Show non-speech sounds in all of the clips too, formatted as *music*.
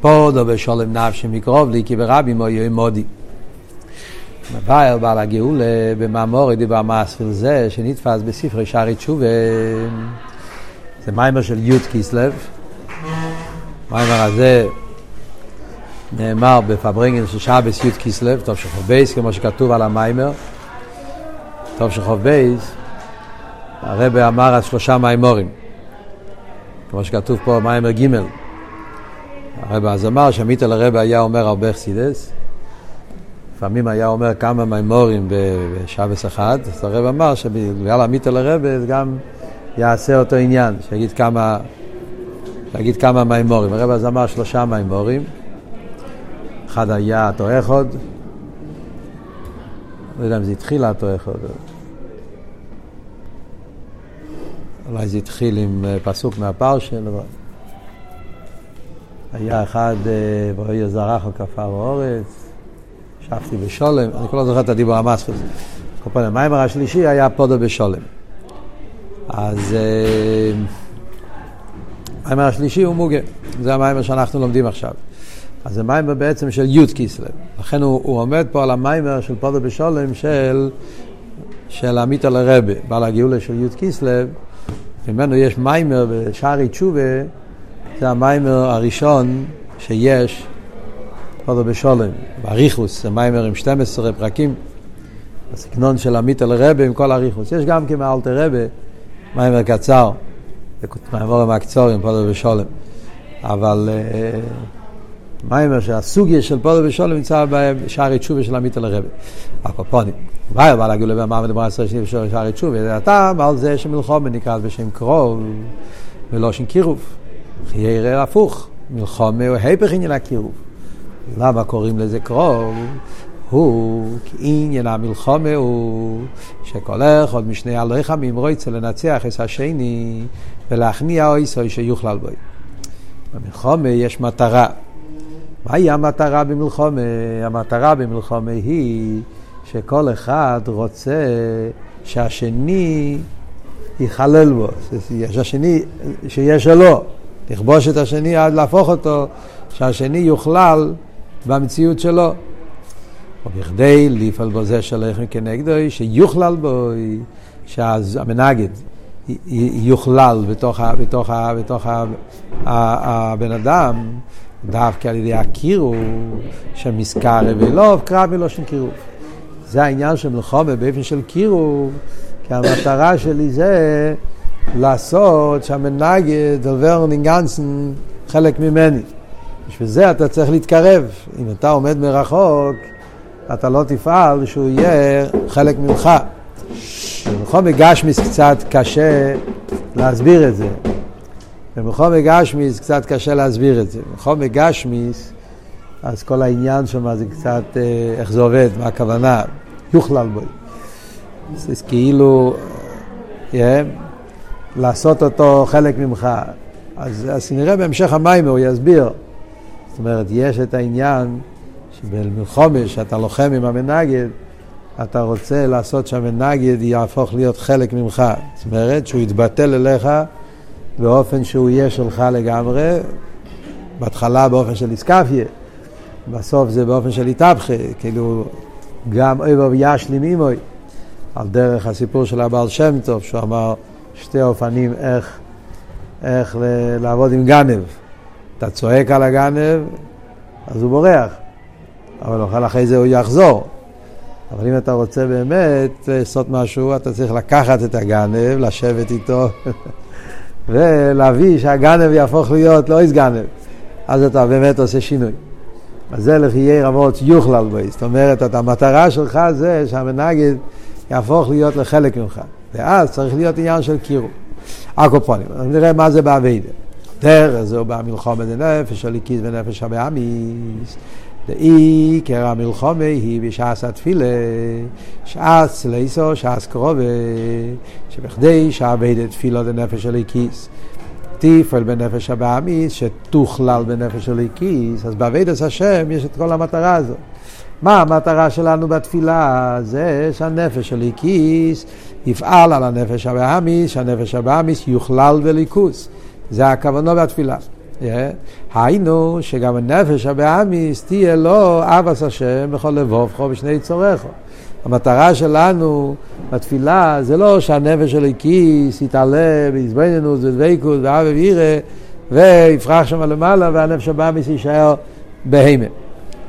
פודו בשולם נפשי מקרוב לי כי ברבי מויו מודי. מבאר בעל הגאולה במאמורי דיבר מספיל זה שנתפס בספרי שערי תשובה. זה מיימר של י' כיסלב מיימר הזה נאמר בפברנגל של שבס י' כיסלב טוב שחוב בייס כמו שכתוב על המיימר. טוב שחוב בייס הרב אמר על שלושה מיימורים כמו שכתוב פה מיימר ג' הרב אז אמר שעמית אל הרב היה אומר הרבה חסידס. לפעמים היה אומר כמה מימורים בשבס אחד, אז הרב אמר שבגלל עמית אל הרב גם יעשה אותו עניין, שיגיד כמה, שיגיד כמה מימורים. הרב אז אמר שלושה מימורים, אחד היה התואחוד, לא יודע אם זה התחיל התואחוד, אולי זה התחיל עם אה, פסוק מהפרשן, אבל... היה אחד, ברואי זרח או כפר אורץ, שבתי בשולם, אני כבר לא זוכר את הדיבור המסחר. כל פעם, המיימר השלישי היה פודו בשולם. אז המיימר השלישי הוא מוגה, זה המיימר שאנחנו לומדים עכשיו. אז זה מיימר בעצם של י' כיסלב. לכן הוא, הוא עומד פה על המיימר של פודו בשולם של, של המיטעלער רבי, בעל הגאולה של י' כסלו. ממנו יש מאמר בשערי תשובה, זה המאמר הראשון שיש פדה בשלום, באריכות, זה מאמר עם 12 פרקים, הסגנון של המיטעלער רבי עם כל אריכות. יש גם כמאלתר רבה, מאמר קצר, מאמר מהקצורים, פדה בשלום. אבל uh, מאמר שהסוגיה של פדה בשלום נמצא בשערי תשובה של המיטעלער רבי. הקופונים. ביי, אבל הגאולה ואמר ודבר עשרה שנים בשערי תשובה, זה הטעם על זה שמלחומה נקרא בשם קרוב ולא שם קירוב. חייר הפוך, מלחומה הוא היפך עניין הקירוב. למה קוראים לזה קרוב? הוא עניין המלחומה הוא שכל אחד משני הלויך ממרויצה לנצח את השני ולהכניע אויסוי שיוכלל בו. במלחומה יש מטרה. מהי המטרה במלחומה? המטרה במלחומה היא שכל אחד רוצה שהשני ייכלל בו, שהשני, שיהיה שלו, לכבוש את השני עד להפוך אותו, שהשני יוכלל במציאות שלו. ובכדי לפעול בו זה שלכם כנגדו, שיוכלל בו, שהמנגד יוכלל בתוך, בתוך, בתוך הבן אדם, דווקא על ידי הקירוב, שמזכר ולוב, קרב מלושן קירוב. זה העניין של מלחומה באופן של קירוב, כי המטרה שלי זה לעשות שהמנגד עובר נינגנסן חלק ממני. בשביל זה אתה צריך להתקרב. אם אתה עומד מרחוק, אתה לא תפעל שהוא יהיה חלק ממך. במלחום גשמיס קצת קשה להסביר את זה. במלחום גשמיס קצת קשה להסביר את זה. במלחום גשמיס, אז כל העניין שם זה קצת, אה, איך זה עובד, מה הכוונה, יוכלל בו. זה כאילו, yeah, אה, לעשות אותו חלק ממך. אז, אז נראה בהמשך המים הוא יסביר. זאת אומרת, יש את העניין שבמלחומה, שאתה לוחם עם המנגד, אתה רוצה לעשות שהמנגד יהפוך להיות חלק ממך. זאת אומרת, שהוא יתבטל אליך באופן שהוא יהיה שלך לגמרי, בהתחלה באופן של איסקפיה, בסוף זה באופן של איתבחה, כאילו גם אוי ואוי ישלים אימוי, על דרך הסיפור של הבעל שם טוב, שהוא אמר שתי אופנים איך, איך לעבוד עם גנב. אתה צועק על הגנב, אז הוא בורח. אבל אוכל אחרי זה הוא יחזור. אבל אם אתה רוצה באמת לעשות משהו, אתה צריך לקחת את הגנב, לשבת איתו, *laughs* ולהביא שהגנב יהפוך להיות לא איס גנב. אז אתה באמת עושה שינוי. אז זה לחיי רמות יוכלל בו. זאת אומרת, המטרה שלך זה שהמנגד יהפוך להיות לחלק ממך. ואז צריך להיות עניין של קירוב. אקופונים, נראה מה זה באביידה. דרך זו במלחומה דנפש הליקיס ונפש הבאמיס. דעיקר המלחומה היא בשעס התפילה, שעס ליסו, שעס קרובה, שבכדי שעבד תפילה דנפש הליקיס. תפעל בנפש הבאמיס, שתוכלל בנפש הליקיס, אז בעבודת השם יש את כל המטרה הזאת. מה המטרה שלנו בתפילה? זה שהנפש הליקיס יפעל על הנפש הבאמיס, שהנפש הבאמיס יוכלל בליכוס. זה הכוונו בתפילה. היינו שגם הנפש הבאמיס תהיה לו אבס השם בכל לבובכו בשני צורךו. המטרה שלנו בתפילה זה לא שהנפש של הכיס יתעלה בעזבנינוס ודבקות ואב וירא ויפרח שם למעלה והנפש הבאמיס יישאר בהמה.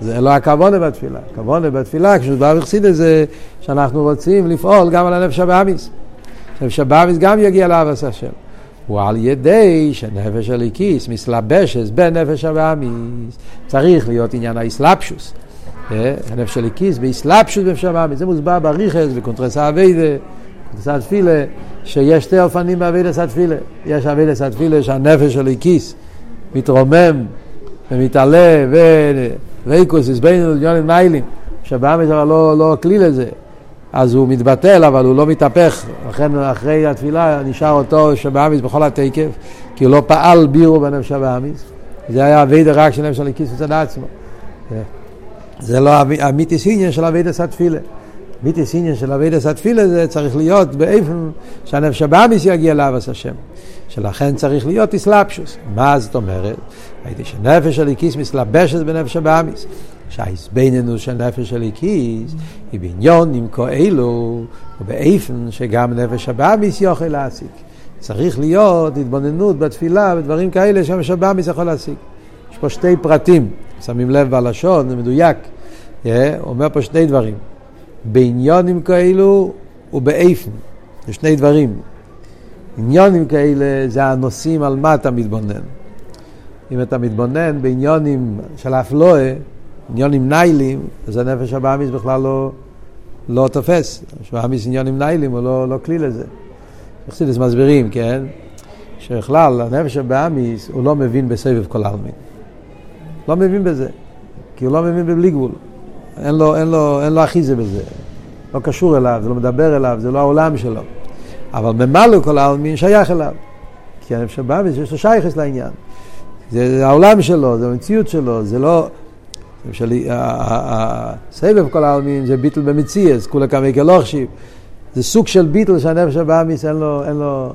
זה לא הכוונה בתפילה. הכוונה בתפילה, כשמדובר בחסידס זה שאנחנו רוצים לפעול גם על הנפש הבהמית. הנפש הבהמית גם יגיע לאהבת השם. הוא על ידי שנפש האלוקית מתלבשת בנפש הבהמית. צריך להיות עניין התלבשות. אה, הנפש האלוקית בהתלבשות בנפש הבהמית. זה מוסבר באריכות, בקונטרס העבודה, קונטרס התפילה, שיש שתי אופנים בעבודת התפילה. יש עבודת התפילה שהנפש האלוקית מתרומם ומתעלה ורייקוס התבוננות עניינים נעלים, שהבהמית אבל לא, לא כלי לזה. אז הוא מתבטל, אבל הוא לא מתהפך. לכן אחרי התפילה נשאר אותו נפש הבהמית בכל התקף, כי הוא לא פעל בירור בנפש הבהמית. זה היה עבודה רק של נפש האלוקית מצד עצמו. זה לא אמיתית עניין של עבודת התפילה. אמיתית עניין של עבודת התפילה זה צריך להיות באופן שהנפש הבהמית יגיע לאהבת השם. שלכן צריך להיות התלבשות. מה זאת אומרת? הייתי שנפש הליקיס מסלבשת בנפש הבאמיס. שהאיזבנינוס של נפש הליקיס היא בעניונים כאלו ובאיפן שגם נפש הבאמיס יוכל להשיג. צריך להיות התבוננות בתפילה ודברים כאלה שנפש הבאמיס יכול להשיג. יש פה שתי פרטים, שמים לב בלשון, זה מדויק. Yeah, אומר פה שני דברים. בעניונים כאלו ובאיפן. זה שני דברים. עניונים כאלה זה הנושאים על מה אתה מתבונן. אם אתה מתבונן בעניונים של אפלואה, עניונים ניילים, אז הנפש הבאמיס בכלל לא, לא תופס. הבאמיס עניונים ניילים הוא לא, לא כלי לזה. חסידס מסבירים, כן? שבכלל הנפש הבאמיס הוא לא מבין בסבב כל העלמין. לא מבין בזה, כי הוא לא מבין בבלי גבול. אין לו, אין לו, אין לו אחיזה בזה. לא קשור אליו, זה לא מדבר אליו, זה לא העולם שלו. אבל ממלא כל העלמין שייך אליו. כי הנפש הבאמיס יש לו שייכס לעניין. זה העולם שלו, זה המציאות שלו, זה לא... הסבב כל העלמין זה ביטל במציאס, כולה כמי כלוכשיב. זה סוג של ביטל שהנפש הבאמיס אין לו, אין לו,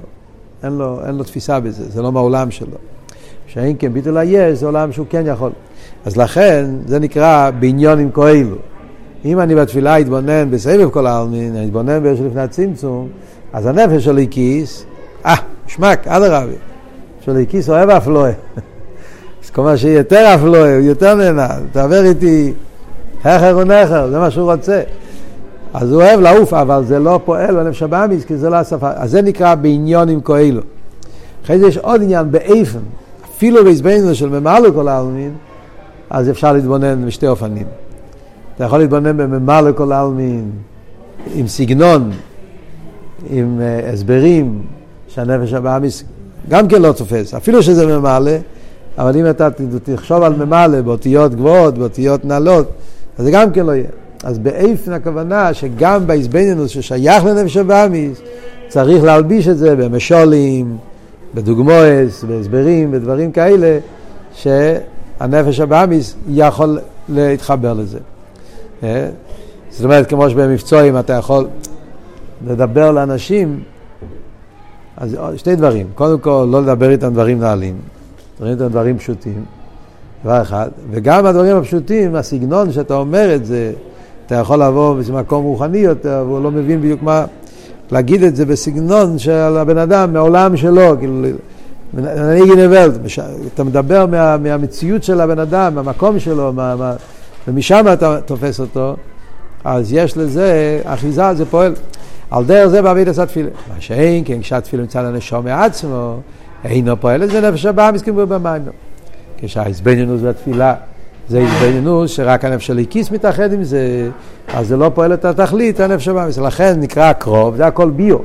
אין לו, אין לו תפיסה בזה, זה לא מהעולם שלו. שאין כן ביטל היש, זה עולם שהוא כן יכול. אז לכן זה נקרא בעניונים כאלו. אם אני בתפילה אתבונן בסבב כל העלמין, אני אתבונן באש לפני הצמצום, אז הנפש שלי כיס, אה, שמק, אדרבה. שלי כיס אוהב אף לא אז כל מה שיותר אף לא הוא יותר נהנה, תעבר איתי הכר ונכר, זה מה שהוא רוצה. אז הוא אוהב לעוף, אבל זה לא פועל בנפש הבאמיס, כי זה לא השפה. אז זה נקרא בעניונים כאלו. אחרי זה יש עוד עניין באיפן, אפילו בעזבנו של ממלא כל העלמין, אז אפשר להתבונן בשתי אופנים. אתה יכול להתבונן בממלא כל העלמין, עם סגנון, עם uh, הסברים שהנפש הבאמיס גם כן לא תופס, אפילו שזה ממלא, אבל אם אתה תחשוב על ממלא באותיות גבוהות, באותיות נעלות, אז זה גם כן לא יהיה. אז באיפן הכוונה שגם בעזבנינוס ששייך לנפש הבאמיס, צריך להלביש את זה במשולים, בדוגמאות, בהסברים, בדברים כאלה, שהנפש הבאמיס יכול להתחבר לזה. אה? זאת אומרת, כמו שבמבצועים אתה יכול לדבר לאנשים, אז שתי דברים. קודם כל, לא לדבר איתם דברים נעלים, לדבר איתם דברים פשוטים, דבר אחד. וגם הדברים הפשוטים, הסגנון שאתה אומר את זה, אתה יכול לבוא במקום רוחני יותר, והוא לא מבין בדיוק מה... להגיד את זה בסגנון של הבן אדם, מהעולם שלו, כאילו, אני גנבלט, אתה מדבר מה, מהמציאות של הבן אדם, מהמקום שלו, מה, מה, ומשם אתה תופס אותו, אז יש לזה, אחיזה זה פועל. על דרך זה בעביד עשה תפילה. מה שאין, כן, כשהתפילה מצד הנשום מעצמו, אינו פועל לזה נפש הבאה מסכים במים. כשהעזבנינוס והתפילה זה עזבנינוס שרק הנפש של הכיס מתאחד עם זה, אז זה לא פועל את התכלית, הנפש הבאה. לכן נקרא קרוב, זה הכל ביו.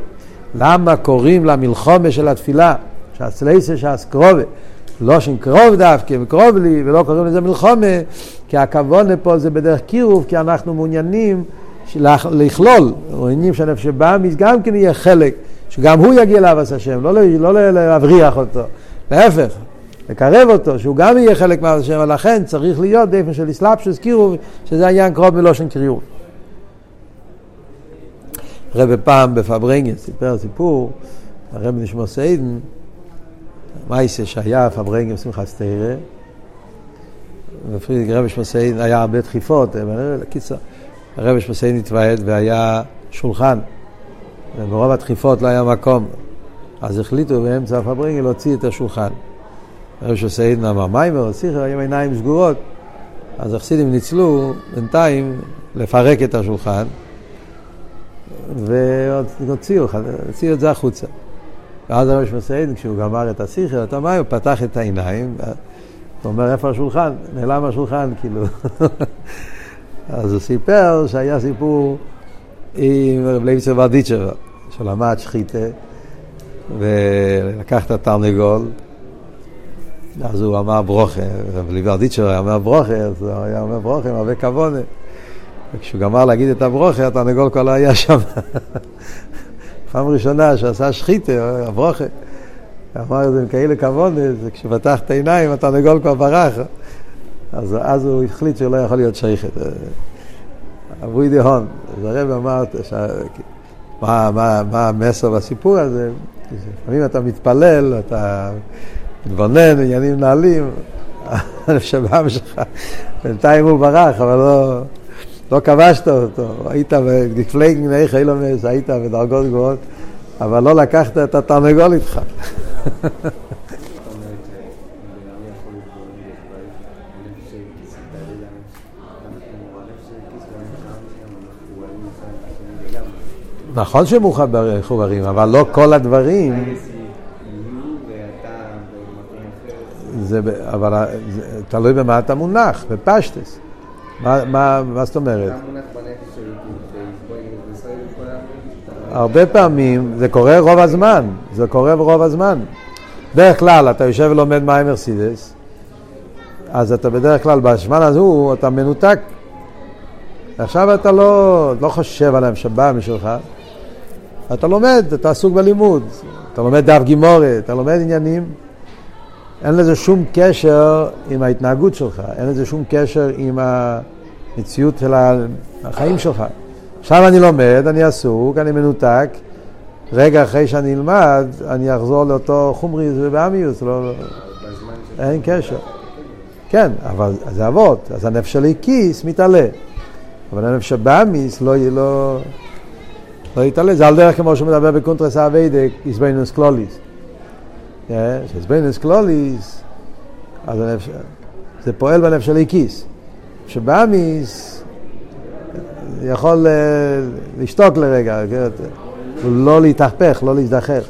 למה קוראים למלחומה של התפילה, שהצלייסה שהסקרובה, לא שם קרוב דווקא, קרוב לי, ולא קוראים לזה מלחומה, כי הכוונה פה זה בדרך קירוב, כי אנחנו מעוניינים לכלול, עניינים שהנפש הבאמיס גם כן יהיה חלק, שגם הוא יגיע לאבס השם, לא, לא להבריח אותו, להפך, לקרב אותו, שהוא גם יהיה חלק מאבס השם, ולכן צריך להיות דפן של אסלאפשוס קירוב, שזה העניין קרוב מלושן קירוב. רבי פעם בפברנגן סיפר סיפור, הרב נשמע סיידן, מייסה שהיה פברנגים שמחת סתירה, ופרידיק רבי שמסיין היה הרבה דחיפות, קיצר, הרבי שמסיין התוועד והיה שולחן, וברוב הדחיפות לא היה מקום, אז החליטו באמצע הפברנגל להוציא את השולחן. הרבי שמסיין אמר מיימר, שיחר, היו עיניים סגורות, אז החסידים ניצלו בינתיים לפרק את השולחן, והוציאו את זה החוצה. ואז הרב שמסיין, כשהוא גמר את השיחה, אתה מה, הוא פתח את העיניים, הוא אומר, איפה השולחן? נעלם השולחן, כאילו. *laughs* אז הוא סיפר שהיה סיפור עם רב לוי יצחק ברדיצ'בר, שלמד שחיטה, ולקח את התרנגול, אז הוא אמר ברכה, רב לוי יצחק אמר ברכה, אז הוא היה אומר ברכה עם הרבה כבוד. וכשהוא גמר להגיד את הברכה, התרנגול כבר לא היה שם. *laughs* פעם ראשונה שעשה שחיטה, הברכה. אמר את זה עם כאלה כבוד, כשפתח את העיניים התרנגול כבר ברח. אז אז הוא החליט שהוא לא יכול להיות שייכת. אבוי דהון. אז הרב אמר, מה, מה, מה המסר בסיפור הזה? לפעמים אתה מתפלל, אתה מתבונן, עניינים נעלים, *laughs* הנפשבם שלך, בינתיים הוא ברח, אבל לא... לא כבשת אותו, היית בגפלגן איך אילומס, היית בדרגות גבוהות, אבל לא לקחת את התרנגול איתך. *laughs* נכון שהם מחוברים, אבל לא כל הדברים... זה, אבל זה תלוי במה אתה מונח, בפשטס. מה, מה, מה זאת אומרת? הרבה פעמים, זה קורה רוב הזמן, זה קורה רוב הזמן. בדרך כלל, אתה יושב ולומד מים מרסידס, אז אתה בדרך כלל, בזמן הזו, אתה מנותק. עכשיו אתה לא, לא חושב על המשב"ם שלך, אתה לומד, אתה עסוק בלימוד, אתה לומד דף גימורת, אתה לומד עניינים. אין לזה שום קשר עם ההתנהגות שלך, אין לזה שום קשר עם המציאות של החיים שלך. עכשיו אני לומד, אני עסוק, אני מנותק, רגע אחרי שאני אלמד, אני אחזור לאותו חומריות ובהמיות, לא, אין קשר. כן, אבל זה עבודה, אז הנפש האלוקית מתעלה. אבל הנפש הבהמית לא, לא, לא יתעלה, זה על דרך כמו שהוא מדבר בקונטרס העבודה, התבוננות כללית. שהתבוננות כללית, אז הנפש, זה פועל בנפש שלי כיס. שבאמיס יכול לשתוק לרגע? לא להתהפך, לא להזדחך.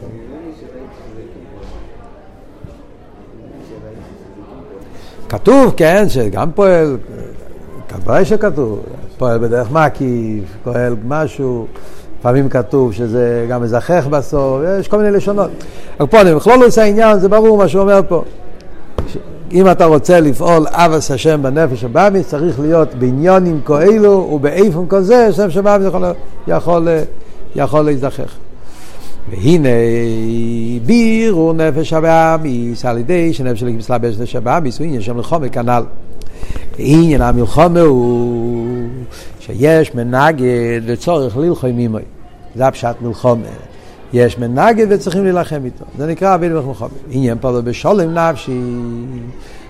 כתוב, כן, שגם פועל, כברי שכתוב, פועל בדרך מקיף, פועל משהו, לפעמים כתוב שזה גם מזכך בסוף, יש כל מיני לשונות. אבל פה אני בכלול לא עושה עניין, זה ברור מה שהוא אומר פה. אם אתה רוצה לפעול אבס השם בנפש הבאמי, צריך להיות בעניונים כאלו ובאיפון כזה, שנפש הבאמי יכול, יכול, יכול להזדחך. והנה בירו נפש הבאמיס על ידי שנפש הלגימס לבש נפש הבאמיס הוא עניין שם לחומר כנ"ל. עניין המלחומה הוא שיש מנגד וצורך ללחום עמוי. זה הפשט מלחומה. יש מנגד וצריכים להילחם איתו. זה נקרא אבינו מלחומה. עניין פודו בשולם נפשי.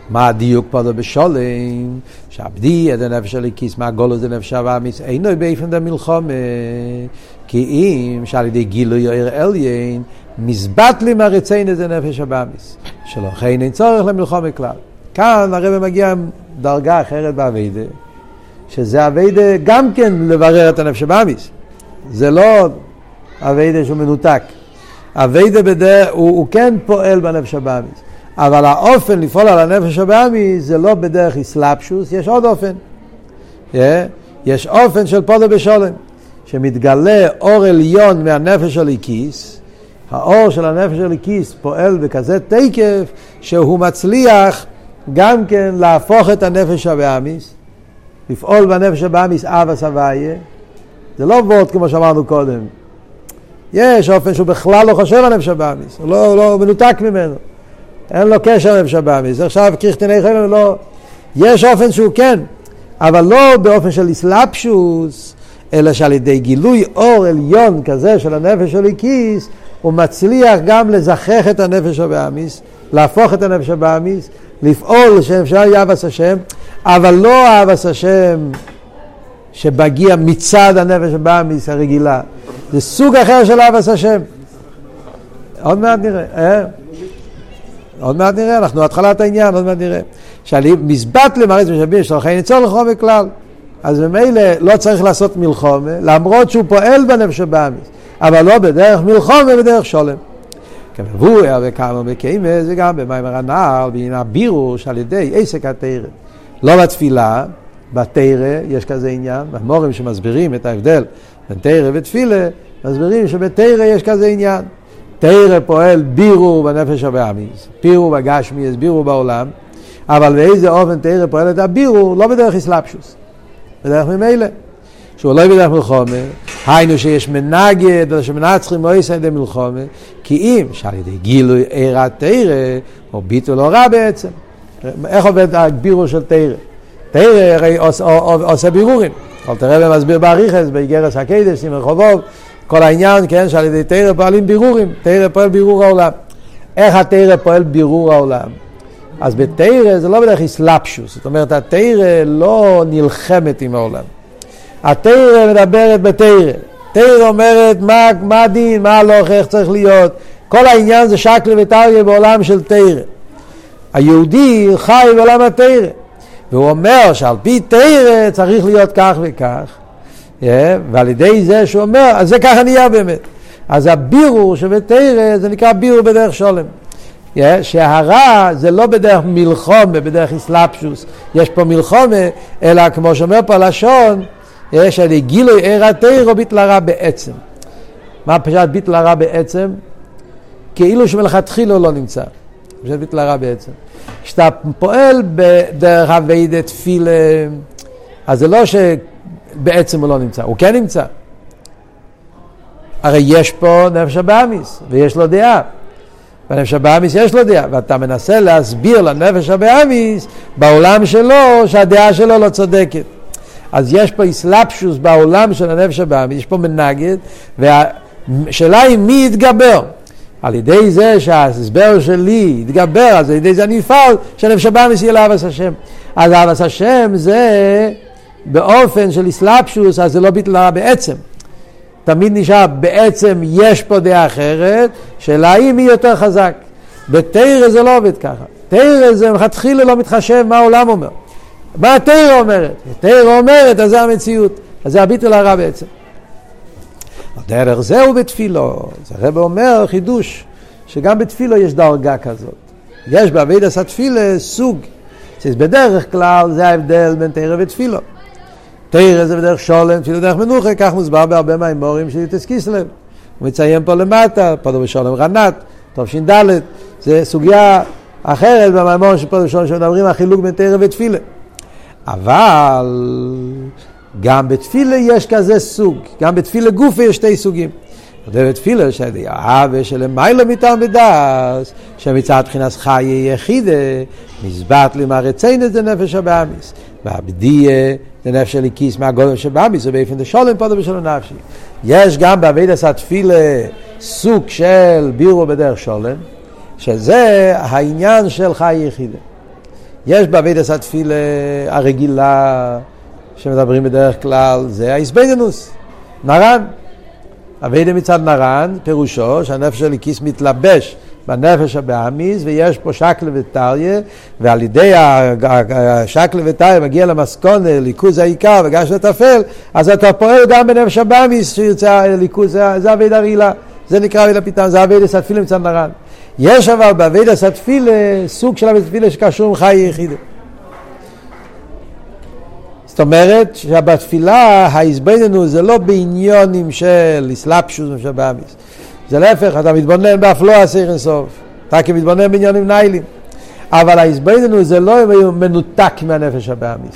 מה הדיוק פודו בשולם? שעבדי את הנפש הליקיס, מה גולו זה נפש הבאמיס, אינו באיפן דה מלחומה. כי אם שעל ידי גילוי עיר אליין, מזבטלים הרציין את זה נפש הבאמיס. שלא כן אין צורך למלחומה כלל. כאן הרב מגיע דרגה אחרת באביידה, שזה עבודה גם כן לברר את הנפש הבהמית. זה לא עבודה שהוא מנותק. עבודה בדרך, הוא, הוא כן פועל בנפש הבהמית. אבל האופן לפעול על הנפש הבהמית זה לא בדרך התלבשות, יש עוד אופן. Yeah? יש אופן של פדה בשלום. שמתגלה אור עליון מהנפש האלוקית, האור של הנפש האלוקית פועל בכזה תוקף שהוא מצליח גם כן להפוך את הנפש הבאמיס, לפעול בנפש הבאמיס אבא סבייה. זה לא וורד כמו שאמרנו קודם. יש אופן שהוא בכלל לא חושב על נפש הבאמיס, הוא לא, לא מנותק ממנו. אין לו קשר לנפש הבאמיס. עכשיו כריכתני חלם לא... יש אופן שהוא כן, אבל לא באופן של אסלאפשוס, אלא שעל ידי גילוי אור עליון כזה של הנפש הליקיס, הוא מצליח גם לזכח את הנפש הבאמיס, להפוך את הנפש הבאמיס, לפעול שאפשר יאבס השם, אבל לא אהבס השם שמגיע מצד הנפש הבאמיס הרגילה. זה סוג אחר של אהבס השם. עוד מעט נראה. אה? עוד מעט נראה, אנחנו התחלת העניין, עוד מעט נראה. שאני מזבט למרץ משאבים של החיים ניצול לכו בכלל. אז ממילא לא צריך לעשות מלחומה, למרות שהוא פועל בנפש הבאמיס, אבל לא בדרך מלחומה, בדרך שולם. כמבואר וכמה מקיימה זה גם במים הרנ"ל, בעניין הבירו שעל ידי עסק התרא. לא בתפילה, בתרא יש כזה עניין, המורים שמסבירים את ההבדל בין תרא ותפילה, מסבירים שבתרא יש כזה עניין. תרא פועל בירו בנפש הבאמיס, בירו בגשמי, בירו בעולם, אבל באיזה אופן תרא פועל את הבירו, לא בדרך אסלאפשוס, בדרך ממילא. שהוא לא בדרך מלחומה, היינו שיש מנגד, שמנצחים או יסע ידי מלחומה, כי אם שעל ידי גילוי עיר התרא, או ביטול רע בעצם. איך עובד הבירו של תרא? תרא הרי עושה בירורים. אבל תראה ומסביר באריכס, באיגרס הקדש, עם רחובוב, כל העניין, כן, שעל ידי תרא פועלים בירורים, תרא פועל בירור העולם. איך התרא פועל בירור העולם? אז בתרא זה לא בדרך אסלאפשוס, זאת אומרת, התרא לא נלחמת עם העולם. התרא מדברת בתרא. תרא אומרת מה, מה הדין, מה הלוך, איך צריך להיות. כל העניין זה שקלה וטריה בעולם של תרא. היהודי חי בעולם התרא. והוא אומר שעל פי תרא צריך להיות כך וכך. Yeah, ועל ידי זה שהוא אומר, אז זה ככה נהיה באמת. אז הבירור שבתרא זה נקרא בירור בדרך שולם. Yeah, שהרע זה לא בדרך מלחומה, בדרך אסלאפשוס. יש פה מלחומה, אלא כמו שאומר פה הלשון, יש על גילוי עיר התירו ביטל הרע בעצם. מה פשט ביטל הרע בעצם? כאילו שמלכתחילה לא נמצא. פשט ביטל הרע בעצם. כשאתה פועל בדרך אביידה תפילה, אז זה לא שבעצם הוא לא נמצא, הוא כן נמצא. הרי יש פה נפש הבאמיס, ויש לו דעה. בנפש הבאמיס יש לו דעה, ואתה מנסה להסביר לנפש הבאמיס בעולם שלו שהדעה שלו לא צודקת. אז יש פה אסלאפשוס בעולם של הנפש הבאמיס, יש פה מנגד, והשאלה היא מי יתגבר. על ידי זה שההסבר שלי יתגבר, אז על ידי זה אני אפעל, שהנפש הבאמיס יהיה לאבס השם. אז אבס השם זה באופן של אסלאפשוס, אז זה לא ביטל הרע בעצם. תמיד נשאר, בעצם יש פה דעה אחרת, שאלה היא מי יותר חזק. בתרא זה לא עובד ככה. תרא זה מלכתחילה לא מתחשב מה העולם אומר. מה התרא אומרת? התרא אומרת, אז זה המציאות. אז זה הביטול הרע בעצם. דרך זהו בתפילו. זה הרב אומר חידוש, שגם בתפילו יש דרגה כזאת. יש בעבידת התפילה סוג. בדרך כלל זה ההבדל בין תרא ותפילו. תרא זה בדרך שולם, תפילה דרך מנוחה, כך מוסבר בהרבה מהאמורים של יוטס קיסלב. הוא מציין פה למטה, פה בשולם רנת, תש"ד, זה סוגיה אחרת במאמר של פה בשולם שמדברים על חילוק בין תרא ותפילה. אבל גם בתפילה יש כזה סוג, גם בתפילה גופה יש שתי סוגים. בתפילה שהאהבה שלמיילא מתלמידס, שמצד מבחינת חיי יחידה, מזבט למרציין את זה נפש הבאמיס. והבדיה זה נפש הליקיס מהגודל שבאמיס, זה באופן דשולם פודו בשלום נפשי. יש גם בעבידת התפילה סוג של בירו בדרך שולם, שזה העניין של חיי יחידה. יש בעבידת התפילה הרגילה שמדברים בדרך כלל, זה האיסבנינוס, נרן. אביידה מצד נרן, פירושו שהנפש הליקיס מתלבש בנפש הבאמיס, ויש פה שקלה וטריה, ועל ידי השקלה וטריה מגיע למסכונה, ליכוז העיקר וגש לטפל, אז אתה פועל גם בנפש הבאמיס שירצה ליכוז, זה אביידה רעילה, זה נקרא אביידה פיתן, זה אביידה סתפילה מצד נרן. יש אבל באביידה סתפילה סוג של אביידה סתפילה שקשור עם חיי יחידה. זאת אומרת שבתפילה ההזבננו זה לא בעניונים של אסלאפשוס ושל באמיס. זה להפך, אתה מתבונן באף לא עשיר אינסוף. אתה כמתבונן בעניונים ניילים. אבל ההזבננו זה לא מנותק מהנפש הבאמיס.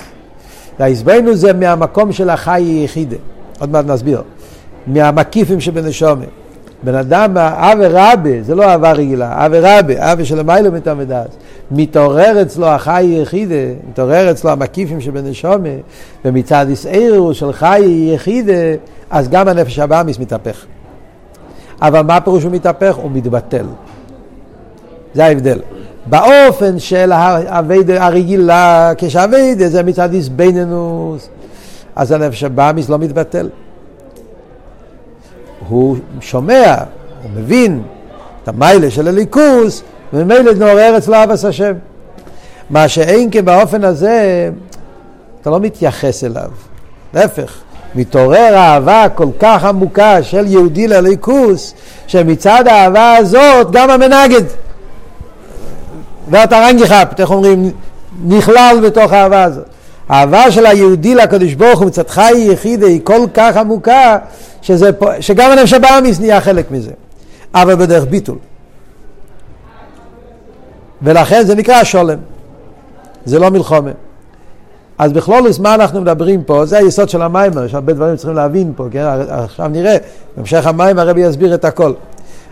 ההזבננו זה מהמקום של החי היחידה. עוד מעט נסביר. מהמקיפים שבנשומת. בן אדם, אבי רבי, זה לא אהבה רגילה, אבי רבי, אבי של המיילו מתעמדס, מתעורר אצלו החי יחידה, מתעורר אצלו המקיפים שבנשומה, ומצד ישערו של חי יחידה, אז גם הנפש הבאמיס מתהפך. אבל מה פירוש הוא מתהפך? הוא מתבטל. זה ההבדל. באופן של האביידה הרגילה, כשהאביידה זה מצד איזבנינוס, אז הנפש הבאמיס לא מתבטל. הוא שומע, הוא מבין את המיילה של הליכוס, וממילא נעורר אצלו אבס השם. מה שאין כן באופן הזה, אתה לא מתייחס אליו. להפך, מתעורר אהבה כל כך עמוקה של יהודי לליכוס, שמצד האהבה הזאת גם המנגד והטרנגיחפ, איך אומרים, נכלל בתוך האהבה הזאת. האהבה של היהודי לקדוש ברוך הוא מצד חי יחיד היא כל כך עמוקה, שזה, שגם הנפש הבאמיס נהיה חלק מזה, אבל בדרך ביטול. ולכן זה נקרא שולם, זה לא מלחומה. אז בכלולוס מה אנחנו מדברים פה? זה היסוד של המיימר, יש הרבה דברים שצריכים להבין פה, כן? עכשיו נראה, בהמשך המיימר הרבי יסביר את הכל.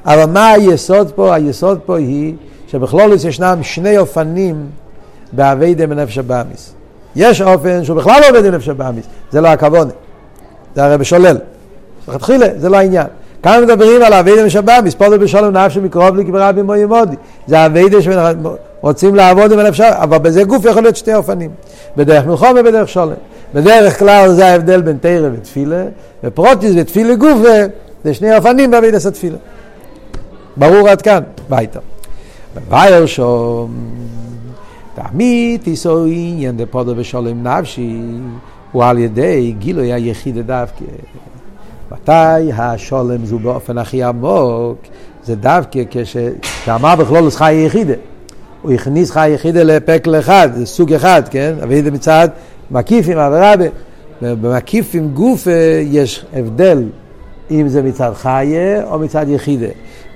אבל מה היסוד פה? היסוד פה היא שבכלולוס ישנם שני אופנים באביידה מנפש הבאמיס. יש אופן שהוא בכלל לא עובד עם נפש הבאמיס, זה לא הכוונה, זה הרי בשולל. לכתחילה, זה לא העניין. כאן מדברים על אביידה מנפש הבאמיס, פה זה בשלום נפש מקרוב לי כברבי מוי מודי. זה אביידה שרוצים לעבוד עם הנפש, אבל בזה גוף יכול להיות שתי אופנים. בדרך מלחום ובדרך שולם. בדרך כלל זה ההבדל בין תרא ותפילה, ופרוטיס ותפילה גוף זה שני אופנים באביידה התפילה. ברור עד כאן, ביתה. בבייר תעמית איסו עניין דפודו בשולם נפשי, הוא על ידי גילוי היחיד דווקא. מתי השולם זו באופן הכי עמוק? זה דווקא כשאמר בכלול חי יחידה. הוא הכניס חי יחידה לפקל אחד, זה סוג אחד, כן? אבידה מצד מקיפים, עבירה, במקיפים גוף יש הבדל אם זה מצד חיה או מצד יחידה.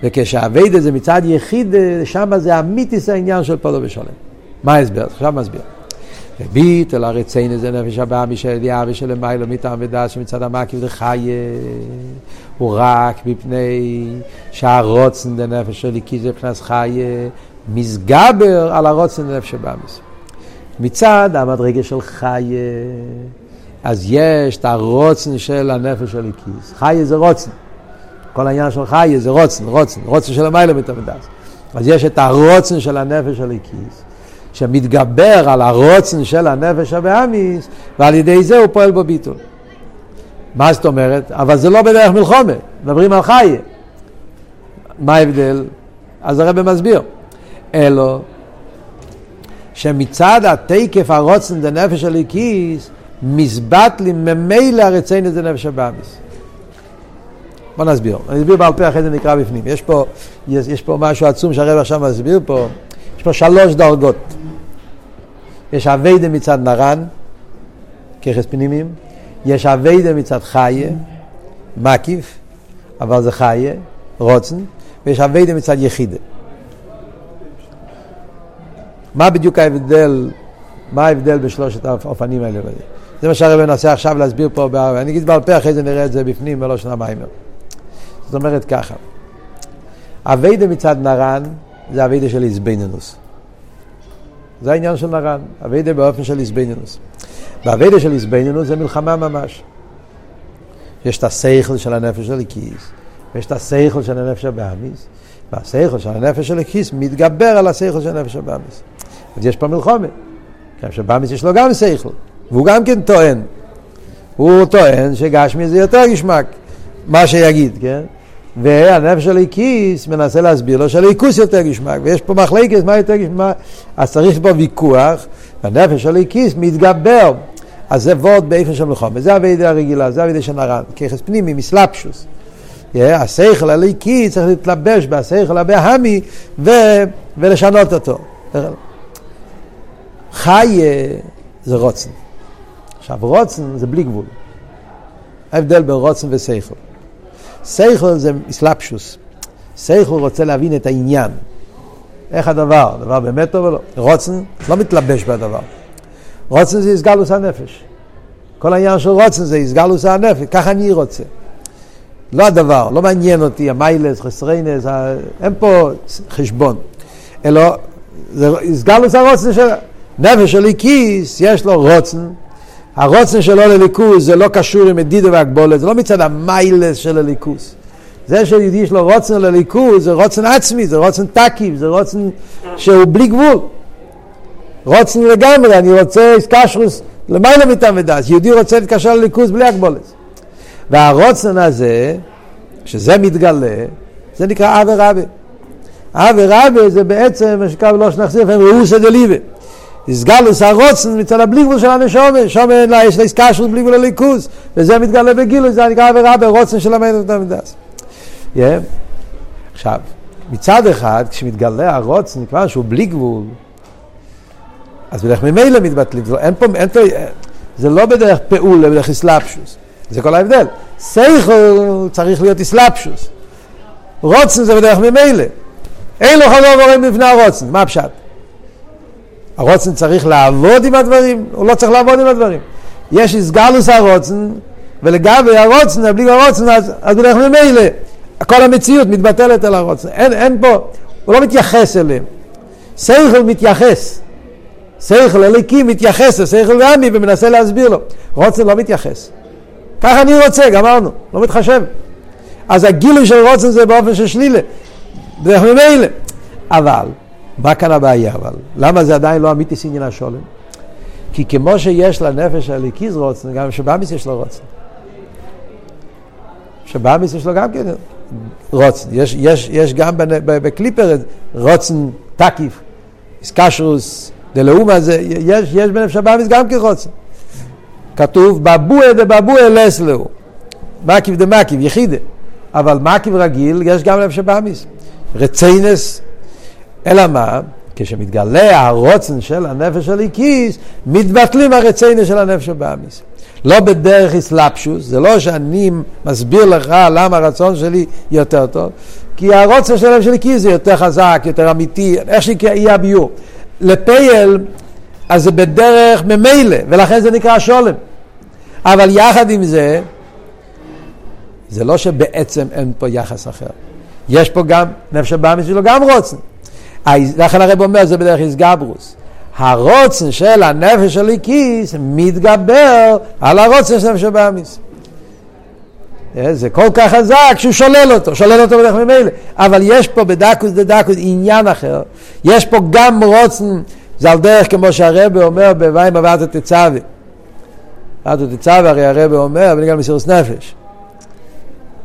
וכשהאביידה זה מצד יחיד, שם זה אמיתיס העניין של פולו ושולם. מה ההסבר? עכשיו מסביר. וביטל הרציין זה נפש הבא משל ידיעה ושל מיילו מטעם ודעת שמצד המקיף זה חיה הוא רק מפני שהרוצן דנפש כי זה מבחינת חיה מסגבר על הרוצן דנפש הבאמיס. מצד המדרגה של חיה אז יש את הרוצן של הנפש הליקיס. חיה זה רוצן. כל העניין של חיה זה רוצן, רוצן, רוצן של המיילה מתעמדס. אז יש את הרוצן של הנפש הליקיס, שמתגבר על הרוצן של הנפש הבאמיס, ועל ידי זה הוא פועל בביטול. מה זאת אומרת? אבל זה לא בדרך מלחומה, מדברים על חיה. מה ההבדל? אז הרב מסביר. אלו שמצד התקף הרוצן דנפש הליקיס, מזבטלים ממילא הרציין את זה נפש הבאמיס. בוא נסביר. אני אסביר בעל פה, אחרי זה נקרא בפנים. יש פה, יש, יש פה משהו עצום שהרב עכשיו מסביר פה. יש פה שלוש דרגות. יש אביידה מצד נרן, ככס פנימיים. יש אביידה מצד חיה, מקיף, אבל זה חיה, רוצן. ויש אביידה מצד יחידה. מה בדיוק ההבדל, מה ההבדל בשלושת האופנים האלה? זה מה שהרב מנסה עכשיו להסביר פה, אני אגיד בעל פה, אחרי זה נראה את זה בפנים, ולא שנה מיימר. זאת אומרת ככה, עבודה מצד נר"ן זה עבודה של התבוננות. זה העניין של נר"ן, עבודה באופן של התבוננות. בעבודה של התבוננות זה מלחמה ממש. יש את השכל של הנפש האלוקית, ויש את השכל של הנפש הבהמית, והשכל של הנפש האלוקית מתגבר על השכל של הנפש הבהמית. אז יש פה מלחמה. כי נפש הבהמית יש לו גם שכל, והוא גם כן טוען. הוא טוען שגשמי זה יותר גשמק, מה שיגיד, כן? והנפש של הליקיס מנסה להסביר לו שהליכוס יותר גשמק, ויש פה מחלקת מה יותר גשמק, אז צריך פה ויכוח, והנפש של הליקיס מתגבר. אז זה וורד באיפן של מלחמה, זה הווידה הרגילה, זה הווידה של נרן, ככס פנימי, מסלפשוס. השכל הליקי צריך להתלבש בשכל הבהמי ו... ולשנות אותו. חי זה רוצן. עכשיו רוצן זה בלי גבול. ההבדל בין רוצן ושכל. סייכל זה אסלאפשוס. סייכל רוצה להבין את העניין. איך הדבר? הדבר באמת טוב או לא? רוצן לא מתלבש בדבר. רוצן זה הסגלוס הנפש. כל העניין של רוצן זה הסגלוס הנפש, ככה אני רוצה. לא הדבר, לא מעניין אותי המיילס, חסריינס, אין פה חשבון. אלא זה הסגלוס הרוצן של... נפש של כיס, יש לו רוצן, הרוצן שלו לליכוז זה לא קשור עם מדידה והגבולת, זה לא מצד המיילס של הליכוז. זה שיהודי יש לו רוצן לליכוז, זה רוצן עצמי, זה רוצן תקיף, זה רוצן שהוא בלי גבול. רוצן לגמרי, אני רוצה איסקשרוס למעלה מתעמדס. יהודי רוצה להתקשר לליכוז בלי הגבולת. והרוצן הזה, כשזה מתגלה, זה נקרא אבי רבי. אבי רבי זה בעצם מה שקרא בלושן נחזיר, ראוסא דליבה. הסגלוס הרוצן מצד הבלי גבול של הנשומה, שומה יש לה איסקשרוס בלי גבול לליכוז, וזה מתגלה בגילוי, זה נקרא אבי רבי, רוצן של המלך מתעמדס. Yeah. עכשיו, מצד אחד, כשמתגלה הרוצן, כבר שהוא בלי גבול, אז בדרך ממילא מתבטלים, זה, לא, אין פה, אין פה, זה לא בדרך פעולה, בדרך אסלאפשוס, זה כל ההבדל. סייכל צריך להיות אסלאפשוס, רוצן זה בדרך ממילא. אין לו חלום עורם בפני הרוצן, מה הפשט? הרוצן צריך לעבוד עם הדברים, הוא לא צריך לעבוד עם הדברים. יש איסגלוס הרוצן, ולגבי הרוצן, בלי הרוצן, אז, אז בדרך ממילא. כל המציאות מתבטלת על הרוצן. אין, אין פה, הוא לא מתייחס אליהם. סייכל מתייחס. סייכל אליקי מתייחס לסייכל גמי ומנסה להסביר לו. רוצן לא מתייחס. ככה אני רוצה, גמרנו, לא מתחשב. אז הגילוי של רוצן זה באופן של שלילה. דרך ממילא. אבל, מה כאן הבעיה אבל? למה זה עדיין לא אמיתי עניין השולם? כי כמו שיש לנפש הליקיז רוצן, גם שבאמיס יש לו רוצן. שבאמיס יש לו גם כן רוצן. יש, יש, יש גם בקליפר רוצן תקיף, איסקשרוס, דלאומה זה, יש, יש בנפש הבאמיס גם כרוצן. כתוב בבואה דבבואה לסלו, מקיף דמקיף, יחידה. אבל מקיף רגיל יש גם בנפש הבאמיס. רציינס, אלא מה? כשמתגלה הרוצן של הנפש הליקיס, מתבטלים הרציינס של הנפש הבאמיס. לא בדרך אסלאפשוס, זה לא שאני מסביר לך למה הרצון שלי יותר טוב, כי הרוצן של הלב שלי כי זה יותר חזק, יותר אמיתי, איך שיהיה הביור. לפייל, אז זה בדרך ממילא, ולכן זה נקרא שולם. אבל יחד עם זה, זה לא שבעצם אין פה יחס אחר. יש פה גם, נפש הבאמיס שלו גם רוצן. לכן הרב אומר, זה בדרך איסגברוס. הרוצן של הנפש של כיס מתגבר על הרוצן של הנפש הבאמיס. אה, זה כל כך חזק שהוא שולל אותו, שולל אותו בדרך ממילא. אבל יש פה בדקוס דדקוס עניין אחר. יש פה גם רוצן, זה על דרך כמו שהרבא אומר בוואי מבעת התצווה. מבעת התצווה הרי הרבא אומר בנגל מסירוס נפש.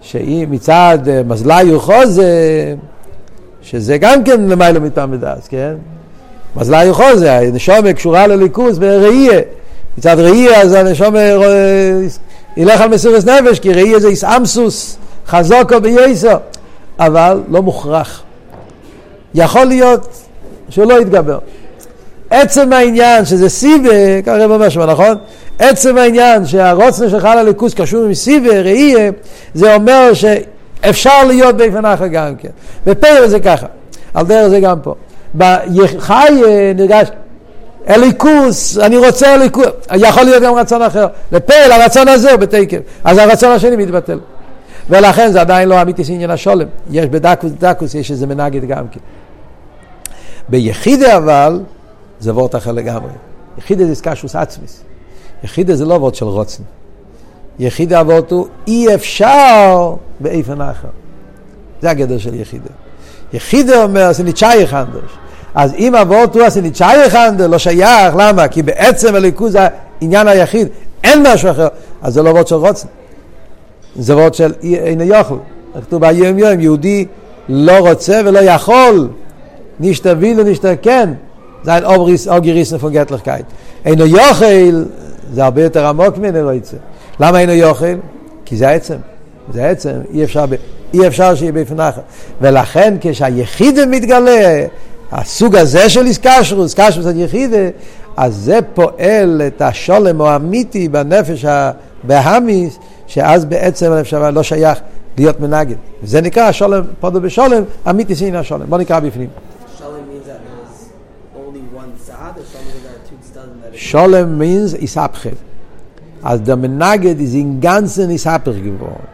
שהיא מצד אה, מזלי וחוזה, שזה גם כן למעלה מטעם ודס, כן? מזלה יכול זה, הנשומה קשורה לליכוז בראייה. מצד ראייה אז הנשומה אה, ילך על מסירת נפש, כי ראייה זה איסאמסוס, חזוקו בייסו, אבל לא מוכרח. יכול להיות שהוא לא יתגבר. עצם העניין שזה סיבה, ככה רב אומר שם, נכון? עצם העניין שהרוצנה שלך לליכוז קשור עם סיבה, ראייה, זה אומר שאפשר להיות באיפן אחר גם כן. בפרק זה ככה, על דרך זה גם פה. בחי אה, נרגש אליקוס, אני רוצה אליקוס, יכול להיות גם רצון אחר. לפעל, הרצון הזה הוא בתקף, אז הרצון השני מתבטל. ולכן זה עדיין לא אמיתי עניין השולם. יש בדקוס דקוס, יש איזה מנגד גם כן. ביחידה אבל, זה וורט אחר לגמרי. יחידה זה סקשוס עצמיס. יחידה זה לא וורט של רוצן. הוורט הוא אי אפשר באיפן אחר. זה הגדר של יחידה. יחידה אומר, זה נצ'אי חנדוש. אז אם אבות הוא עשיני צ'אי חנדל, לא שייך, למה? כי בעצם הליכוז העניין היחיד, אין משהו אחר, אז זה לא וורד של רוצן. זה וורד של אין יוכל. כתוב ביום יום, יהודי לא רוצה ולא יכול, נשתה וילו נשתה כן, זה ein אוגריס נפוגטלכקייט. אינו יוכל, זה הרבה יותר עמוק לא יצא. למה אינו יוכל? כי זה העצם. זה העצם, אי אפשר, אי אפשר שיהיה בפנחה. ולכן כשהיחיד מתגלה, הסוג הזה של איסקשרוס, איסקשרוס עד יחידה, אז זה פועל את השולם או האמיתי בנפש הבהמיס, שאז בעצם הנפש לא שייך להיות מנגד. זה נקרא השולם, פודו בשולם, אמיתי סין השולם. בוא נקרא בפנים. Sholem means Ishapche. Als der Menaged ist in ganzen Ishapche geworden.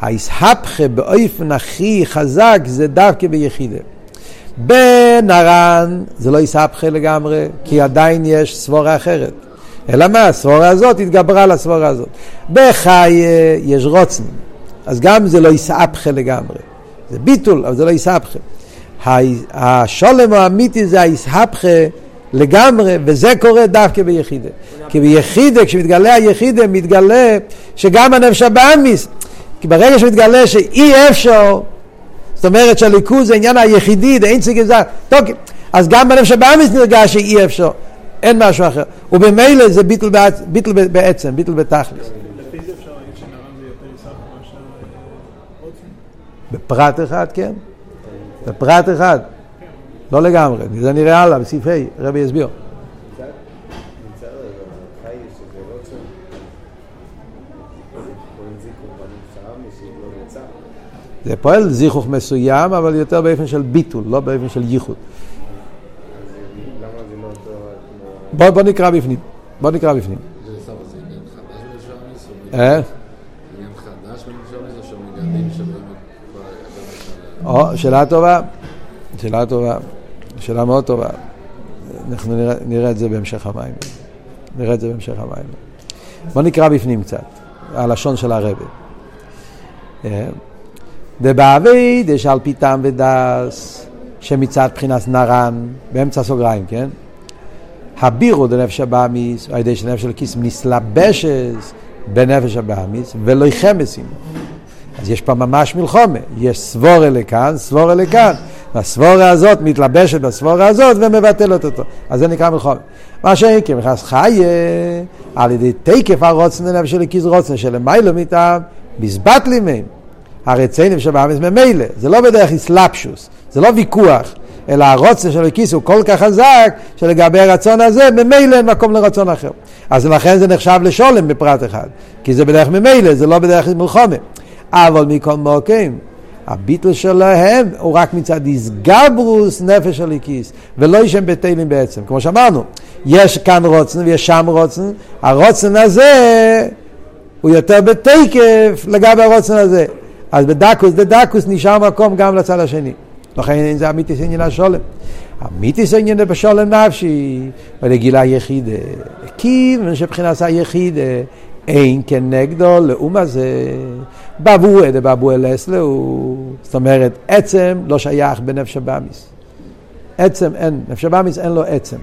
ה-Ishapche באופן הכי חזק זה דווקא ביחידה. בנרן זה לא יסבכה לגמרי, כי עדיין יש סבורה אחרת. אלא מה? הסבורה הזאת התגברה על הסבורה הזאת. בחי יש רוצן. אז גם זה לא יסהפכה לגמרי. זה ביטול, אבל זה לא יסהפכה. השולם האמיתי זה היסהפכה לגמרי, וזה קורה דווקא ביחידה. כי ביחידה, כשמתגלה היחידה, מתגלה שגם הנפש הבאמיס, כי ברגע שמתגלה שאי אפשר, זאת אומרת שהליכוז זה עניין היחידי, זה אין סיגי זר, אז גם בנפש הבאמיס נרגש שאי אפשר, אין משהו אחר. ובמילא זה ביטל, ביטל בעצם, ביטל בתכלס. בפרט אחד, כן. בפרט אחד. לא לגמרי, זה נראה הלאה, בסעיף ה', רבי יסביר. זה פועל זיכוך מסוים, אבל יותר באופן של ביטול, לא באופן של ייחוד. בוא, בוא נקרא בפנים. בוא נקרא בפנים. אה? או, שאלה טובה. שאלה טובה. שאלה מאוד טובה. אנחנו נראה, נראה את זה בהמשך המים. נראה את זה בהמשך המים. בוא נקרא בפנים קצת, הלשון של הרבי. אה? דבעבי דשאל פי טעם ודס, שמצד בחינת נרן, באמצע סוגריים, כן? הבירו דנפש הבאמיס, על ידי שנפש של כיס נסלבשס בנפש הבאמיס, ולא יחמסים. אז יש פה ממש מלחומה, יש סבורה לכאן, סבורה לכאן. והסבורה הזאת מתלבשת בסבורה הזאת ומבטלת אותו. אז זה נקרא מלחומה. מה שאין כי מכנס חיה על ידי תקף הרוצן לנפש של כיס רוצן שלמיילו מטעם, מזבטלים מהם. הרציינים שבאמץ ממילא, זה לא בדרך אסלאפשוס, זה לא ויכוח, אלא הרוצן של הכיס הוא כל כך חזק, שלגבי הרצון הזה, ממילא אין מקום לרצון אחר. אז לכן זה נחשב לשולם בפרט אחד, כי זה בדרך ממילא, זה לא בדרך מלחומה. אבל מכל מוקים, הביטל שלהם הוא רק מצד איסגברוס נפש הליקיס, ולא ישם בטלים בעצם. כמו שאמרנו, יש כאן רוצן ויש שם רוצן, הרוצן הזה הוא יותר בתקף לגבי הרוצן הזה. אז בדקוס, בדקוס נשאר מקום גם לצד השני. לכן זה אמיתיס עניין השולם. אמיתיס עניין בשולם נפשי, ולגילה יחידה. כיוון שבחינת היחידה אין כנגדו לאום הזה. בבואה דבבואה לסלו. זאת אומרת, עצם לא שייך בנפש הבאמיס. עצם אין, נפש הבאמיס אין לו עצם.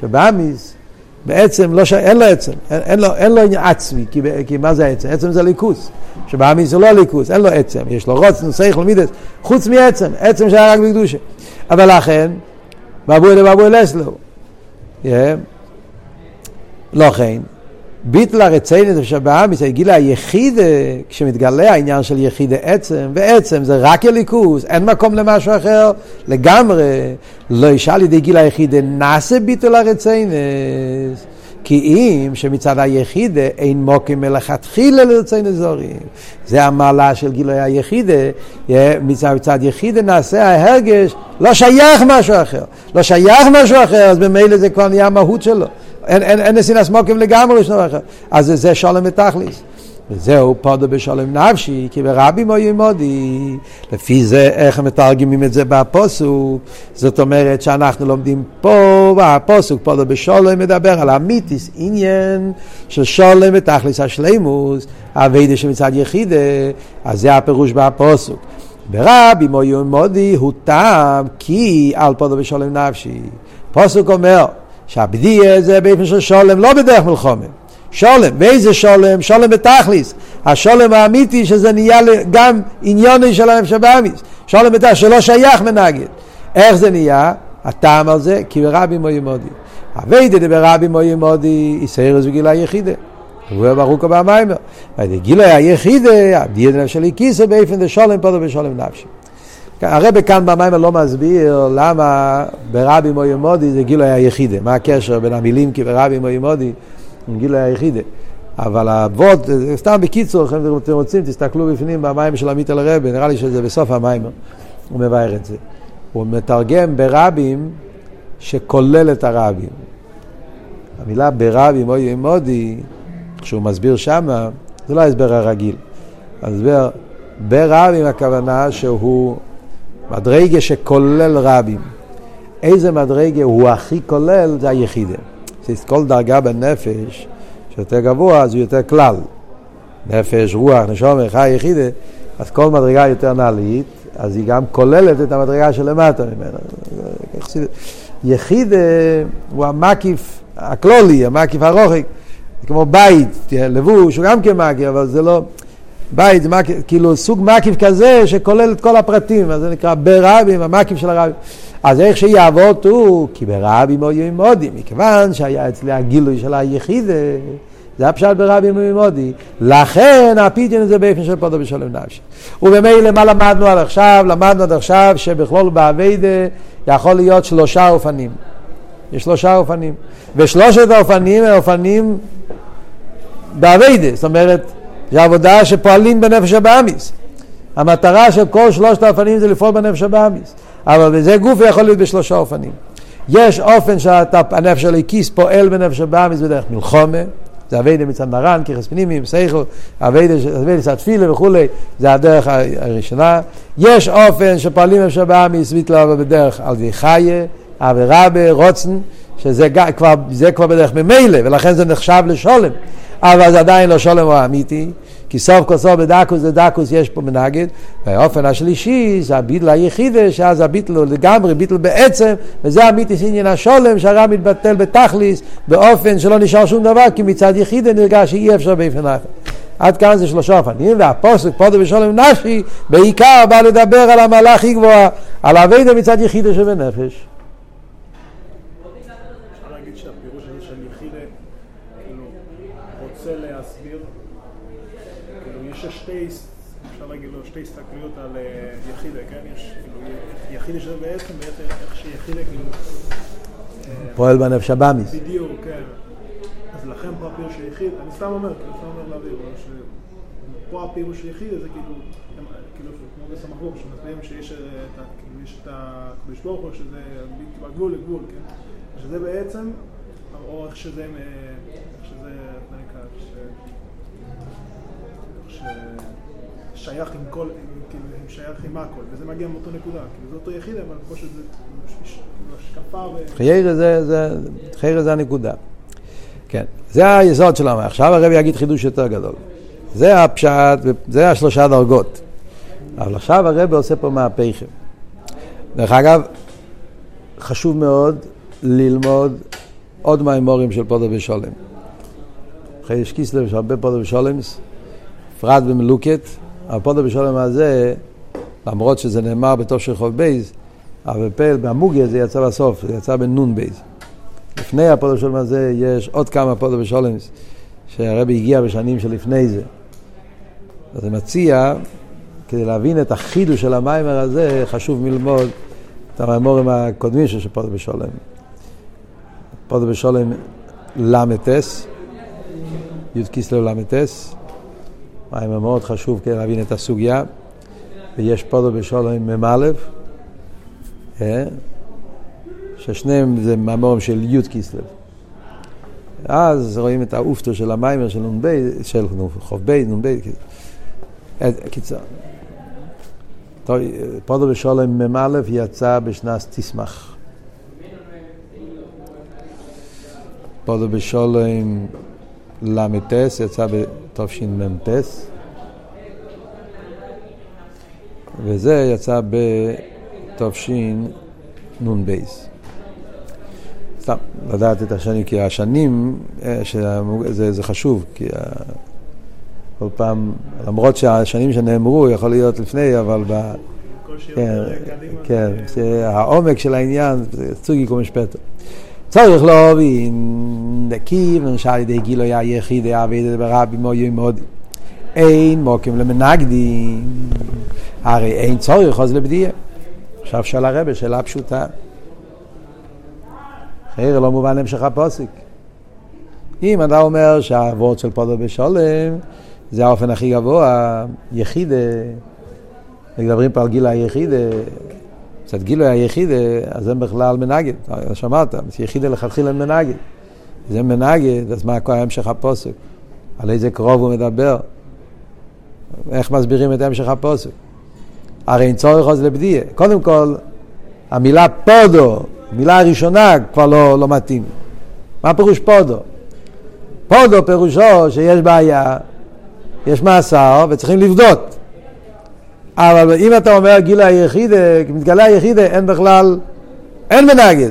שבאמיס בעצם לא ש... אין לו עצם, אין, אין לו, אין לו עצמי, כי, כי מה זה עצם? עצם זה ליכוס. שבאמין זה לא ליכוס, אין לו עצם, יש לו רוצן, שכל, מידס, חוץ מעצם, עצם שהיה רק בקדושה. אבל לכן, באבוי לבאבוי לסלו. Yeah. לא כן, ביטל הרציינת שבאמיס, הגילה היחיד, כשמתגלה העניין של יחיד עצם, ועצם זה רק הליכוס, אין מקום למשהו אחר לגמרי. לא ישאל על ידי גילה היחיד, נעשה ביטל הרציינת. כי אם שמצד היחיד אין מוקים מלכתחילה לרצי נזורים. זה המעלה של גילוי היחיד, מצד, מצד יחיד נעשה ההרגש, לא שייך משהו אחר. לא שייך משהו אחר, אז במילא זה כבר נהיה המהות שלו. אין, נסינס מוקים לגמרי שום אחר. אז זה, זה שולם ותכליס. וזהו פודו בשולם נפשי, כי ברבי מוי מודי. לפי זה, איך הם מתרגמים את זה בפוסוק? זאת אומרת שאנחנו לומדים פה, והפוסוק פודו בשולם מדבר על המיתיס, עניין של שולם ותכליס השלימוס, אביידה שמצד יחידה, אז זה הפירוש בפוסוק. ברבי מוי מודי הוא טעם כי על פודו בשולם נפשי. פוסוק אומר שהבדיה זה באופן של שולם, לא בדרך מלחומה. שולם, ואיזה שולם? שולם בתכליס. השולם האמיתי שזה נהיה גם עניוני של הנפש הבאמיס. שולם בתכליס, שלא שייך מנגד. איך זה נהיה? הטעם על זה, כי ברבי מוי מודי. אביידה דברבי מוי מודי, יסיירס וגילה יחידה. הוא ברוך הבא מיימר. גילה היחידה, הבדיה של איקיסו באופן דשולם פודו בשולם נפשי. הרב כאן במיימר לא מסביר למה ברבי מוי מודי זה גילוי היחידה. מה הקשר בין המילים כי ברבי מוי מודי גיל היחידה. אבל האבות, סתם בקיצור, אם אתם רוצים, תסתכלו בפנים במים של עמית אל הרבה, נראה לי שזה בסוף המים, הוא מבאר את זה. הוא מתרגם ברבים שכולל את הרבים. המילה ברבים או ימודי, כשהוא מסביר שמה, זה לא ההסבר הרגיל. ההסבר ברבים הכוונה שהוא מדרגה שכולל רבים. איזה מדרגה הוא הכי כולל זה היחידה. כל דרגה בנפש שיותר גבוה אז הוא יותר כלל. נפש, רוח, נשום, חי, יחידה, אז כל מדרגה יותר נעלית, אז היא גם כוללת את המדרגה שלמטה ממנה. יחיד הוא המקיף הכלולי, המקיף הרוחק, כמו בית, לבוש הוא גם כן מקיף, אבל זה לא... בית מקיף, כאילו סוג מקיף כזה שכולל את כל הפרטים, אז זה נקרא ברבים, המקיף של הרבים. אז איך שיעבוד הוא, כי ברבים או ימודי, מכיוון שהיה אצלי הגילוי של היחידה, זה הפשט ברבים וממודי. לכן הפיתיון זה באופן של פודו בשלום נפשי. וממילא מה למדנו עד עכשיו? למדנו עד עכשיו שבכלול באביידה יכול להיות שלושה אופנים. יש שלושה אופנים. ושלושת האופנים הם אופנים באביידה. זאת אומרת, זו עבודה שפועלים בנפש הבאמיס. המטרה של כל שלושת האופנים זה לפעול בנפש הבאמיס. אבל בזה גוף יכול להיות בשלושה אופנים. יש אופן שהנפש הליקיס פועל בנפש הבאמיס בדרך מלחומה. זה אביידה מצד מרן, ככס פנימיים, סייכל, אביידה מצד תפילה וכולי, זה הדרך הראשונה. יש אופן שפועלים אפשר בעמיס ויתלה בדרך על די חיה, אבי רבה, רוצן, שזה כבר, כבר בדרך ממילא, ולכן זה נחשב לשולם. אבל זה עדיין לא שולם הוא אמיתי, כי סוף כל סוף בדקוס זה דקוס יש פה מנגד, והאופן השלישי זה הביטל היחידה, שאז הביטל הוא לגמרי ביטל בעצם, וזה המיתיס עניין השולם, שהרב מתבטל בתכליס, באופן שלא נשאר שום דבר, כי מצד יחידה נרגש שאי אפשר באופן אחר. עד כאן זה שלושה אופנים, והפוסק פודו בשולם נפשי, בעיקר בא לדבר על המעלה הכי גבוהה, על אבידה מצד יחידה שבנפש. יחיד שזה בעצם, איך שיחיד כאילו... פועל בנפש הבאמיס. בדיוק, כן. אז לכן פה הפירוש היחיד, אני סתם אומר, כאילו, סתם אומר להעביר, פה הפירוש היחיד זה כאילו, כאילו, כמו בסמך ברוך, שמסבירים שיש את הקדוש ברוך הוא, שזה בגבול לגבול, כן? שזה בעצם, או איך שזה, איך שזה, שייך עם כל, כאילו, הם שייך עם הכל, וזה מגיע מאותו נקודה, כאילו זה אותו יחיד, אבל פה שזה השקפה ו... חיירה זה, זה, חיירה זה הנקודה. כן, זה היסוד שלנו. עכשיו הרב יגיד חידוש יותר גדול. זה הפשט, זה השלושה דרגות. אבל עכשיו הרב עושה פה מהפכם. דרך אגב, חשוב מאוד ללמוד עוד מהאמורים של פודו ושולם. אחרי יש יש הרבה פודו ושולמס, פרט ומלוקת, הפודו בשולם הזה, למרות שזה נאמר בתור של חוב בייז, אבל פל במוגיה זה יצא בסוף, זה יצא בנון בייז. לפני הפודו בשולם הזה יש עוד כמה פודו בשולם שהרבי הגיע בשנים שלפני זה. אז אני מציע, כדי להבין את החידוש של המיימר הזה, חשוב מלמוד את המיימורים הקודמים של פודו בשולם. פודו בשולם ל"ס, י' כיסלו ל"ס, מים מאוד חשוב כדי להבין את הסוגיה. ויש פודו בשולם מ"א, אה? ששניהם זה מאמורים של י' כיסלב. אז רואים את האופטו של המיימר של נ"ב, של חוב ב', נ"ב, קיצר. פודו בשולם מ"א יצא בשנת תסמך. פודו בשולם ל"ט יצא בתשמ"ט, וזה יצא בתשנ"ב. סתם, לדעת את השנים, כי השנים, אה, זה, זה חשוב, כי כל פעם, למרות שהשנים שנאמרו יכול להיות לפני, אבל ב... כן, כן, העומק של העניין, זה צוגי קומשפטו. צריך להבין, כיוון שעל ידי גילוי היחיד העבד ברבי מויו מודי. אין מוקים למנגדים, הרי אין צורך אז לבדיה. עכשיו שאל הרבה שאלה פשוטה. חייר לא מובן המשך הפוסק. אם אתה אומר שהאבות של פודו בשולם זה האופן הכי גבוה, יחידה, מדברים פה על גיל היחידה, קצת גילוי היחיד, אז הם בכלל מנגד, שמעת, יחיד לכתחילה מנגד. זה מנגד, אז מה המשך הפוסק? על איזה קרוב הוא מדבר? איך מסבירים את המשך הפוסק? הרי אין צורך עוד לבדיה. קודם כל, המילה פודו, המילה הראשונה כבר לא, לא מתאים. מה פירוש פודו? פודו פירושו שיש בעיה, יש מאסר וצריכים לבדות. אבל אם אתה אומר גילה היחיד, מתגלה היחיד, אין בכלל, אין מנגד.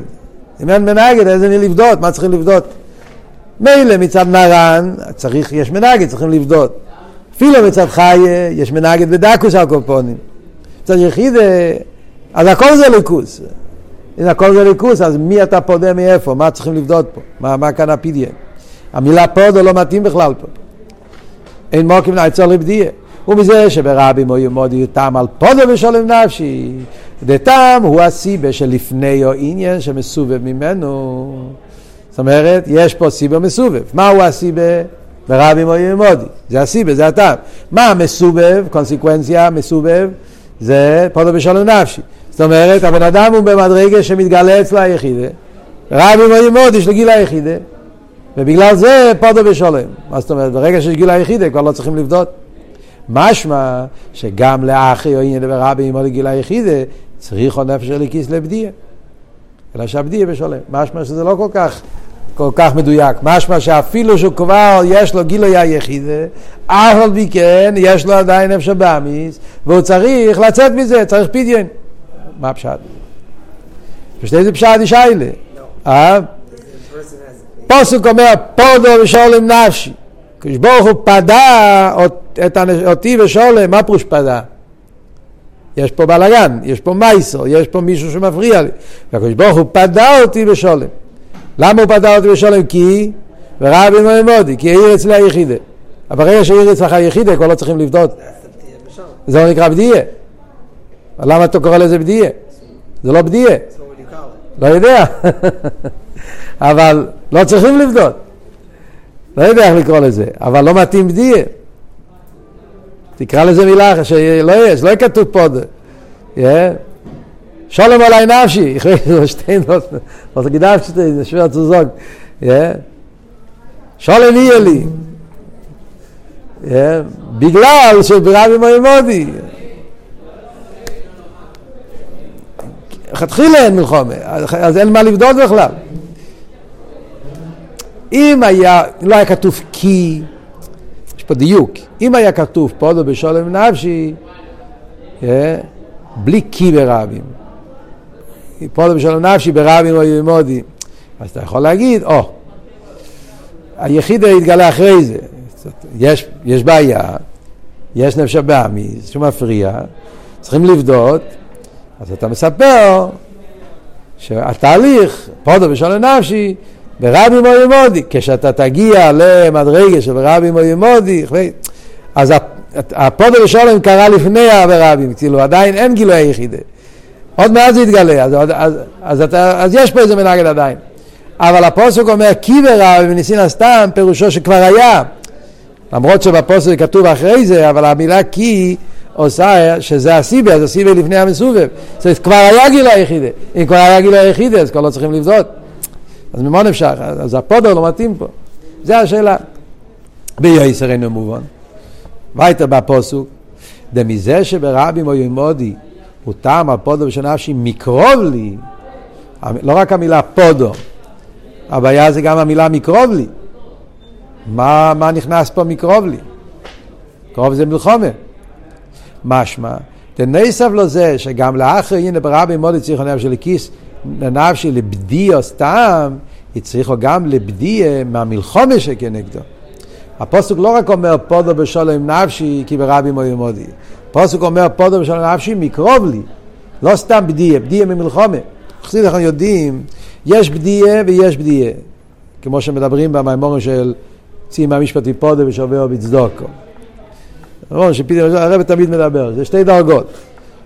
אם אין מנגד, אז אין לבדות, מה צריכים לבדות? מילא מצד נרן, צריך, יש מנגד, צריכים לבדות. אפילו מצד חי, יש מנגד בדקוס הקופונים. מצד יחיד, אז הכל זה ליכוס. אם הכל זה ליכוס, אז מי אתה פודה מאיפה? מה צריכים לבדות פה? מה, מה כאן הפידיה? המילה פודו לא מתאים בכלל פה. אין מוקים לעצור לבדיה. ומזה שברבים או ימוד יותם על פודו ושולם נפשי. דתם הוא הסיבה שלפני או עניין שמסובב ממנו. זאת אומרת, יש פה סיבה מסובב. מהו הסיבה? ברבים או ימודי. זה הסיבה, זה הטעם. מה המסובב, קונסקוונציה, מסובב? זה פודו ושולם נפשי. זאת אומרת, הבן אדם הוא במדרגה שמתגלה אצלו היחידה. רבים או ימודי יש לו גיל היחידה. ובגלל זה פודו בשולם. מה זאת אומרת? ברגע שיש גיל היחידה כבר לא צריכים לבדות. משמע שגם לאחי או עניין ורבי עם גיל היחידה צריך עוד נפש אליקיס לבדיה. אלא שהבדיה בשולם. משמע שזה לא כל כך, כל כך מדויק. משמע שאפילו שהוא כבר יש לו גילוי היחידה, אף על פי כן יש לו עדיין נפש הבאמיס, והוא צריך לצאת מזה, צריך פדיון. מה הפשט? פשטי זה פשט ישיילה. אה? פוסק אומר, פודו ושולם נפשי. הקדוש ברוך הוא פדה אותי ושולם, מה פירוש פדה? יש פה בלאגן, יש פה מייסר, יש פה מישהו שמפריע לי. והקדוש ברוך הוא פדה אותי ושולם. למה הוא פדה אותי ושולם? כי ורבי מודי, כי העיר אצלי היחידה. אבל ברגע שהעיר אצלך היחידה, כבר לא צריכים לבדות. זה לא נקרא בדיה. למה אתה קורא לזה בדיה? זה לא בדיה. לא יודע. *laughs* אבל לא צריכים לבדות. לא יודע איך לקרוא לזה, אבל לא מתאים בדיה. תקרא לזה מילה שלא יש, לא כתוב פה. שולם עלי נפשי, *laughs* שתי gedacht steht, ist schwer zu sagen. Ja. שולם יהיה לי. בגלל שברבי מימודי. לכתחילה אין מלחומה, אז אין מה לבדוק בכלל. אם היה, לא היה כתוב כי, פה דיוק, אם היה כתוב פודו בשולם נפשי, בלי כי ברבים, פודו בשולם נפשי ברבים או ימודי, אז אתה יכול להגיד, או, היחיד התגלה אחרי זה, יש, יש בעיה, יש נפש הבאמיס שמפריע, צריכים לבדות, אז אתה מספר שהתהליך, פודו בשולם נפשי, ברבי מורי מודי, כשאתה תגיע למדרגה של רבי מורי מודי, אז הפודל שלום קרה לפני הרבים, כאילו עדיין אין גילוי היחידה. עוד מעט זה יתגלה, אז, אז, אז, אז, אתה, אז יש פה איזה מנגד עדיין. אבל הפוסק אומר כי ברבי וניסין הסתם פירושו שכבר היה. למרות שבפוסק כתוב אחרי זה, אבל המילה כי עושה שזה הסיבי, אז הסיבי לפני המסובב. זאת אומרת, כבר היה גילוי היחידה. אם כבר היה גילוי היחידה, אז כבר לא צריכים לבדות. אז ממה נפשך? אז הפודר לא מתאים פה. זה השאלה. ביועסר אינו מובן. וייטר בפוסוק, דמזה שברבים או ימודי הוא טעם הפודו ושנפשי מקרוב לי, לא רק המילה פודו, הבעיה זה גם המילה מקרוב לי. מה, מה נכנס פה מקרוב לי? קרוב זה מלחומה. משמע, תנסף לו זה שגם לאחר הנה ברבים מודי צריך לנפש של כיס נפשי לבדיו סתם, הצריכו גם לבדיה מהמלחומה שכנגדו. הפוסק לא רק אומר פודו בשולם נפשי כי ברבי מוי מודי. הפוסק אומר פודו בשולם נפשי מקרוב לי. לא סתם בדיה, בדיה ממלחומה. חסיד אנחנו יודעים, יש בדיה ויש בדיה. כמו שמדברים במימורים של צים המשפטי פודו ושווה בצדוקו. נכון, הרב תמיד מדבר, זה שתי דרגות.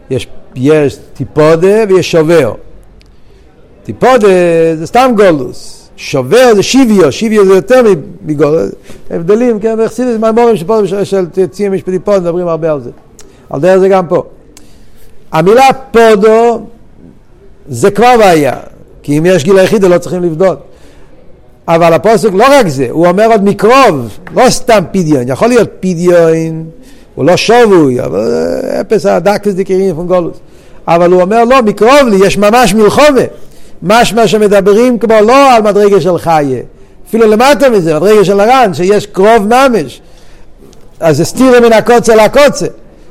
יש, יש טיפודה ויש שובר. טיפודה זה סתם גולדוס, שובר זה שיביו, שיביו זה יותר מגולדוס, הבדלים, כן, בחסידס מהמורים פודו של ציון משפטי פודו מדברים הרבה על זה, על דרך זה גם פה. המילה פודו זה כבר בעיה, כי אם יש גיל היחיד לא צריכים לבדות. אבל הפוסק לא רק זה, הוא אומר עוד מקרוב, לא סתם פדיון, יכול להיות פדיון, הוא לא שובוי, אבל אפס הדקס דקרים פון גולוס. אבל הוא אומר לא, מקרוב לי, יש ממש מלחומה. משמע שמדברים כמו לא על מדרגה של חיה, אפילו למטה מזה, מדרגה של הר"ן, שיש קרוב ממש. אז זה סתירה מן הקוצה לקוצה.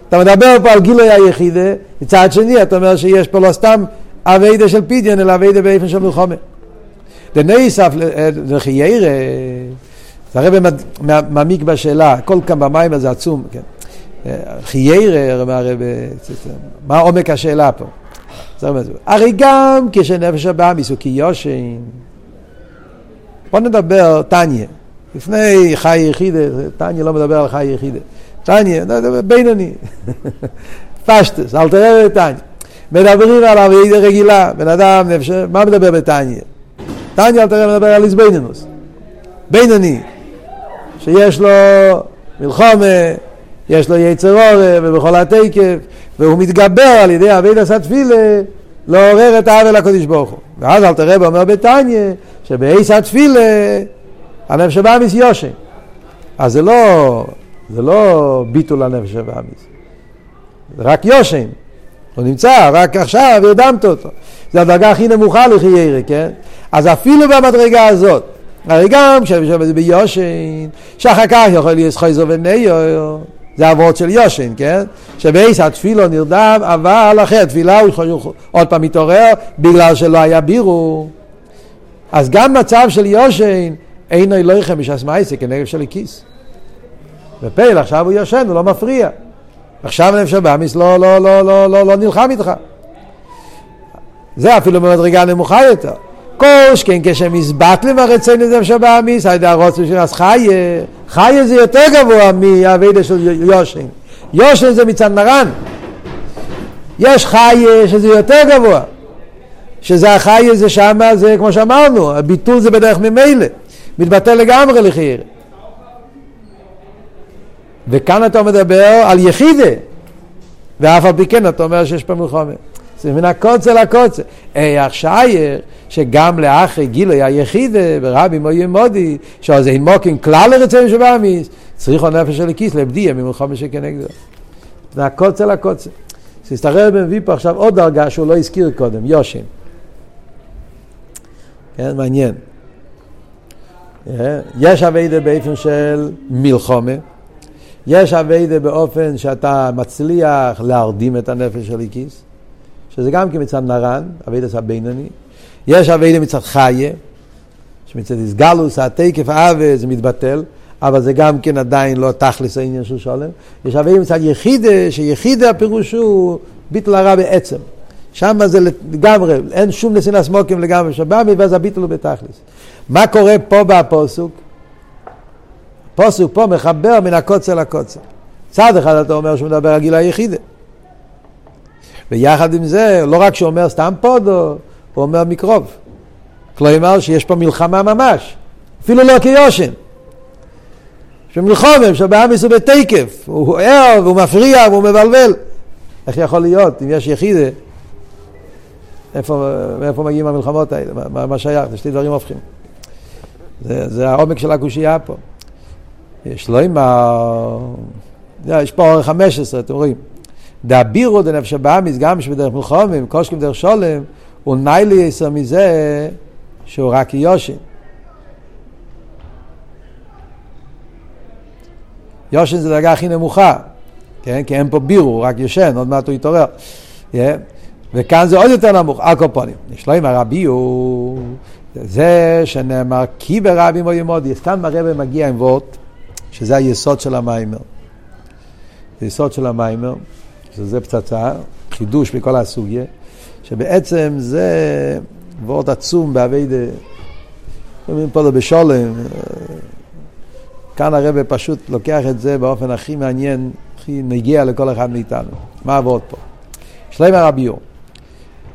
אתה מדבר פה על גילוי היחידה, מצד שני אתה אומר שיש פה לא סתם אביידה של פידיון, אלא אביידה באיפן של מלחומה. דנייסף לחיירה, זה הרב מעמיק בשאלה, כל כאן במים הזה עצום, כן. חיירה, מה עומק השאלה פה? הרי גם כשנפש הבאמיס הוא כיושן, בוא נדבר תניא, לפני חי יחידה, תניא לא מדבר על חי יחידה, תניא, בינוני, *laughs* פשטוס, אל תראה בתניא. מדברים על אבידה רגילה, בן אדם, נפש, מה מדבר בתניא? תניא אל תראה מדבר על איזבנינוס, בינוני, שיש לו מלחומה, יש לו יצר עורף ובכל התקף, והוא מתגבר על ידי אבידה סתפילה לעורר את העוול לקדוש ברוך הוא. ואז אל תראה אומר בתניא, שבאיס התפילה הנפש הבאמיס יושן. אז זה לא, זה לא ביטול הנפש הבאמיס, זה רק יושן. הוא נמצא, רק עכשיו הרדמת אותו. זה הדרגה הכי נמוכה לחיירה, כן? אז אפילו במדרגה הזאת, הרי גם כשזה ביושן, שאחר כך יכול להיות חייזו וניו, זה אבות של יושן, כן? שבעיס התפילו נרדם, אבל אחרי התפילה הוא עוד פעם מתעורר בגלל שלא היה בירו. אז גם מצב של יושן, אינו אלוהיכם בשעס מייסה כנגב של הכיס. ופייל עכשיו הוא יושן, הוא לא מפריע. עכשיו נפש הבאמיס לא, לא, לא, לא, לא, לא נלחם איתך. זה אפילו במדרגה נמוכה יותר. כל שכן כשמזבטלים הרצון לזה שבאמיס, על ידי הרוצן של אז חיה, חיה זה יותר גבוה מהאבידה של יושן. יושן זה מצד נרן. יש חיה שזה יותר גבוה. שזה החיה זה שמה, זה כמו שאמרנו, הביטול זה בדרך ממילא. מתבטל לגמרי לחייר. וכאן אתה מדבר על יחידה, ואף על פי כן אתה אומר שיש פה מלחומה. זה מן הקוצר לקוצר. איך שייר, שגם לאחרי גילוי היחידה, ורבי מויה מודי, שזה מוקים כלל לרצון שבאמיס, צריכו נפש של הכיס לבדיה ממלחומה שכנגדו. זה הקוצר לקוצר. שהסתרר מביא פה עכשיו עוד דרגה שהוא לא הזכיר קודם, יושן. כן, מעניין. יש אביידה באופן של מלחומה, יש אביידה באופן שאתה מצליח להרדים את הנפש של הכיס, שזה גם כן מצד נרן, אביידה זה הבינוני. יש אביידה מצד חיה, שמצד איסגלוס, התקף האווה זה מתבטל, אבל זה גם כן עדיין לא תכלס העניין של שולם. יש אביידה מצד יחידה, שיחידה הפירוש הוא ביטל הרע בעצם. שם זה לגמרי, אין שום נסינס מוקים לגמרי שבאמי, ואז הביטל הוא בתכלס. מה קורה פה בפוסוק? הפוסוק פה מחבר מן הקוצר לקוצר. צד אחד אתה אומר שהוא מדבר על גיל היחידה. ויחד עם זה, לא רק שהוא אומר סתם פודו, הוא אומר מקרוב. כלומר שיש פה מלחמה ממש, אפילו לא כיושן. שמלחומם, שבאמיס הוא בתקף, הוא ער והוא מפריע והוא מבלבל. איך יכול להיות, אם יש יחידה, איפה, מאיפה מגיעים המלחמות האלה? מה, מה שייך? זה שתי דברים הופכים. זה, זה העומק של הקושייה פה. יש לו עם ה... יש פה אורך 15, אתם רואים. דאבירו דנפש הבאמיס, גם שבדרך מלחומים, קושקים דרך שולם, הוא ניילי יסר מזה שהוא רק יושן. יושן זה דרגה הכי נמוכה, כן? כי אין פה בירו, רק יושן, עוד מעט הוא יתעורר. Yeah. וכאן זה עוד יותר נמוך, הקופונים. עם הרבי הוא... זה שנאמר כי ברבי מוי מודי, כאן הרבי מגיע עם וורט, שזה היסוד של המיימר. זה יסוד של המיימר, שזה פצצה, חידוש מכל הסוגיה, שבעצם זה וורט עצום באביידה, אומרים פה בשולם, כאן הרבי פשוט לוקח את זה באופן הכי מעניין, הכי נגיע לכל אחד מאיתנו. מה הוורד פה? שלמה רבי יור.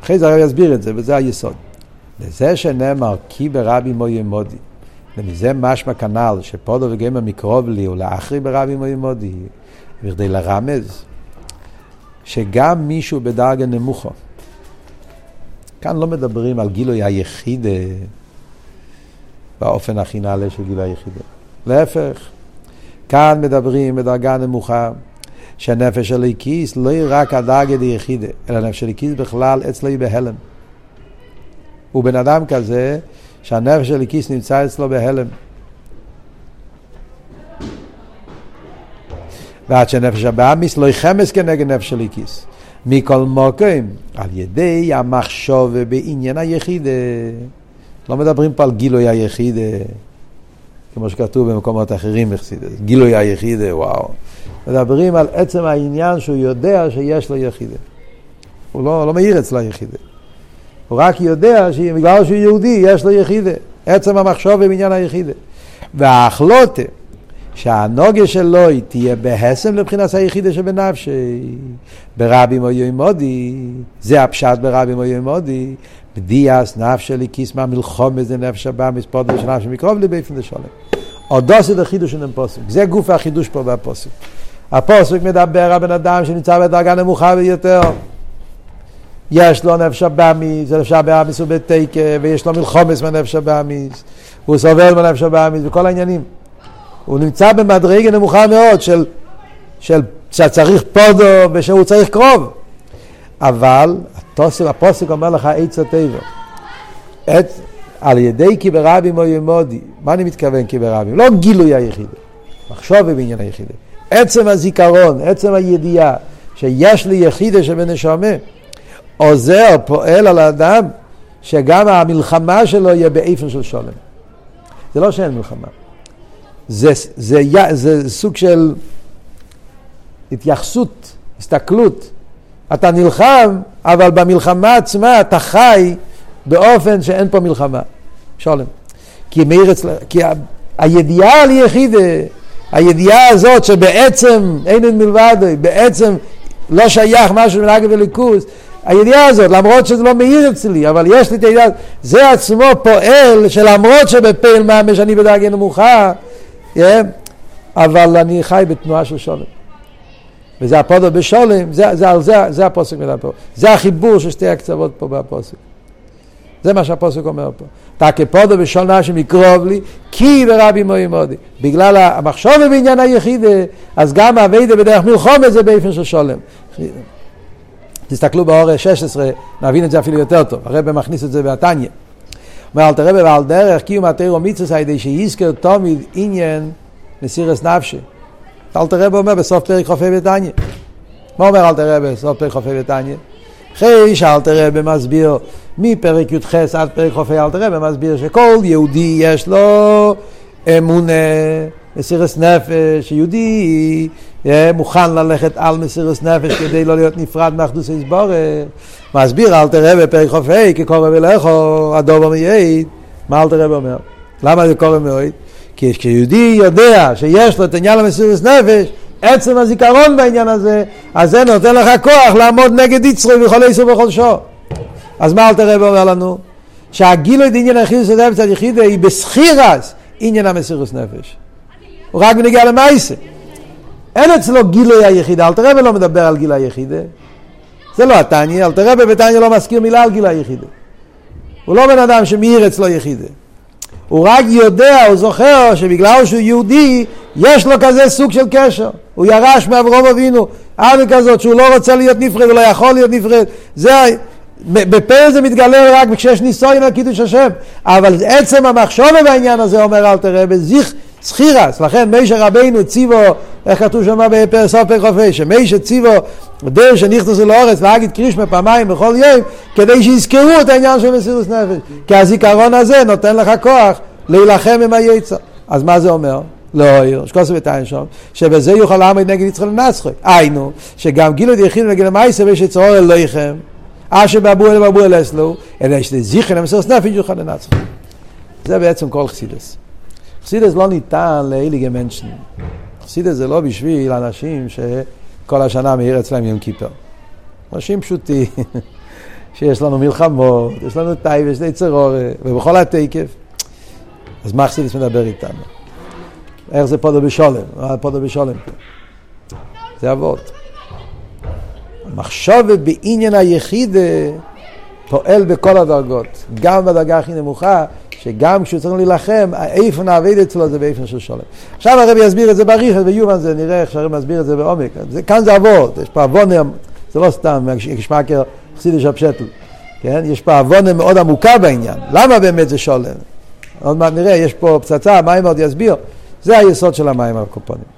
אחרי זה הרב יסביר את זה, וזה היסוד. לזה שנאמר כי ברבי מויה מודי, ומזה משמע כנ"ל שפודו וגמר מקרוב לי ולאחרי ברבי מויה מודי, בכדי לרמז שגם מישהו בדרגה נמוכו, כאן לא מדברים על גילוי היחיד באופן הכי נעלה של גילוי היחיד. להפך, כאן מדברים בדרגה נמוכה שהנפש של הליקיס לא היא רק הדאגה דיחידה, אלא הנפש של הליקיס בכלל אצלו היא בהלם. הוא בן אדם כזה שהנפש של הליקיס נמצא אצלו בהלם. ועד שנפש הבאמיס לא יחמס כנגד נפש הליקיס. מכל מוקם, על ידי המחשוב בעניין היחיד. לא מדברים פה על גילוי היחיד, כמו שכתוב במקומות אחרים גילוי היחיד, וואו. מדברים על עצם העניין שהוא יודע שיש לו יחידה. הוא לא, לא מאיר אצלו יחידה. הוא רק יודע שבגלל שהוא יהודי יש לו יחידה. עצם המחשוב בעניין היחידה. וההחלוטה שהנוגה שלו היא תהיה בהסם לבחינת היחידה שבנפשי. ברבי מויו מודי, זה הפשט ברבי מויו מודי, בדיאס נפש כיס מה מלחום בזה נפש הבא מספור דבר של נפש מקרוב לבייפן דשולם. אודוס את החידוש של הפוסק, זה גוף החידוש פה בפוסק. הפוסק מדבר על בן אדם שנמצא בדרגה נמוכה ביותר. יש לו נפש הבאמיס, נפש הבאמיס הוא בתקה, ויש לו מלחומס מהנפש הבאמיס, הוא סובל מהנפש הבאמיס, וכל העניינים. הוא נמצא במדרגה נמוכה מאוד של, של שצריך פודו ושהוא צריך קרוב. אבל התוסק, הפוסק אומר לך עץ הטבע. את, על ידי כי ברבים או. מה אני מתכוון כי? לא גילוי היחידה, מחשוב בעניין היחידה. עצם הזיכרון, עצם הידיעה שיש לי יחידה שבנשמה, עוזר, פועל על האדם, שגם המלחמה שלו יהיה באיפן של שולם. זה לא שאין מלחמה. זה, זה, זה, זה סוג של התייחסות, הסתכלות. אתה נלחם, אבל במלחמה עצמה אתה חי באופן שאין פה מלחמה. שולם. כי אצל... כי הידיעה על יחידה, הידיעה הזאת שבעצם אין אין מלבד, בעצם לא שייך משהו מנהג וליכוז, הידיעה הזאת, למרות שזה לא מאיר אצלי, אבל יש לי את הידיעה, זה עצמו פועל שלמרות שבפעיל ממש אני בדרגה נמוכה, אבל אני חי בתנועה של שולם. וזה הפודו בשולם, זה, זה, זה, זה, הפוסק מדבר. זה החיבור של שתי הקצוות פה בפוסק. זה מה שהפוסק אומר פה. תקה פודו בשולנה שמקרוב לי, כי ברבי מוי מודי. בגלל המחשוב בעניין היחיד, אז גם האביידה בדרך מלחומת זה באופן של שולם. תסתכלו באור 16, נבין את זה אפילו יותר טוב. הרב מכניס את זה בעתניה. אומר, אל תראה ועל דרך קיום התירו מצווה על ידי שיזכר תמיד עניין מסירס נפשי. אל תראה אומר בסוף פרק חופי בתניא. מה אומר אל תראה בסוף פרק חופי בתניא? אחרי שאל תראה במסביר מפרק י"ח עד פרק חופי אל תראה במסביר שכל יהודי יש לו אמונה, מסירס נפש, יהודי מוכן ללכת על מסירס נפש כדי לא להיות נפרד מאחדוס הסבורת. מסביר אל תראה בפרק חופי כי קורא ולכו הדובר מייעד. מה אל תראה אומר? למה זה קורא מאוד? כי כשיהודי יודע שיש לו את עניין המסירות נפש, עצם הזיכרון בעניין הזה, אז זה נותן לך כוח לעמוד נגד יצרו וכל איסור שור. אז מה אלתר רב אומר לנו? שהגילוי דעניין היחיד של נפש היחיד היא בסחירס עניין המסירות נפש. הוא רק בנגיע למעשה. אין אצלו גילוי היחידה, אלתר רב לא מדבר על גיל היחידה. זה לא התניא, אלתר רב בתניא לא מזכיר מילה על גיל היחידה. הוא לא בן אדם שמאיר אצלו יחידה. הוא רק יודע, הוא זוכר שבגלל שהוא יהודי, יש לו כזה סוג של קשר. הוא ירש מאברום אבינו, עד כזאת שהוא לא רוצה להיות נפרד, הוא לא יכול להיות נפרד. זה, בפה זה מתגלה רק כשיש ניסויים על קידוש השם. אבל עצם המחשוב בעניין הזה, אומר אל תראה, בזיך סחירס. לכן מישה רבינו ציבו, איך כתוב שם בסוף פרק חופש, שמישה ציבו, דרך שנכנסו לאורץ להגיד קרישמה פעמיים בכל יום, כדי שיזכרו את העניין של מסירות נפש. כי הזיכרון הזה נותן לך כוח להילחם עם היצר. אז מה זה אומר? לא העיר, שקוסו ותאין שם, שבזה יוכל לעמוד נגד יצחק לנצחק. היינו, שגם גילו דיחיד נגד המייסר ויש יצרור אל לא יכם, אשר באבו אל באבו אל אסלו, אלא שזיכר למסורת נפש יוכל לנצחק. זה בעצם כל חסידס. חסידס לא ניתן לאיליגי מנשן. חסידס זה לא בשביל אנשים שכל השנה מאיר אצלם יום כיפר. אנשים פשוטים, *laughs* שיש לנו מלחמות, יש לנו טייב, יש צרור, ובכל התקף. אז מה חסידס מדבר איתנו? איך זה פודו בשולם? מה פודו בשולם? זה אבות. המחשבת בעניין היחיד פועל בכל הדרגות, גם בדרגה הכי נמוכה, שגם כשהוא צריך להילחם, איפה נעבד אצלו זה באיפה של שולם. עכשיו הרבי יסביר את זה בריחס ויובן זה, נראה איך שהרבי מסביר את זה בעומק. זה, כאן זה אבות, יש פה אבונם, זה לא סתם, כשמקר חסידש הפשטל. כן? יש פה אבונם מאוד עמוקה בעניין. למה באמת זה שולם? עוד מעט נראה, יש פה פצצה, מים עוד יסביר. זה היסוד של המים הקופונים.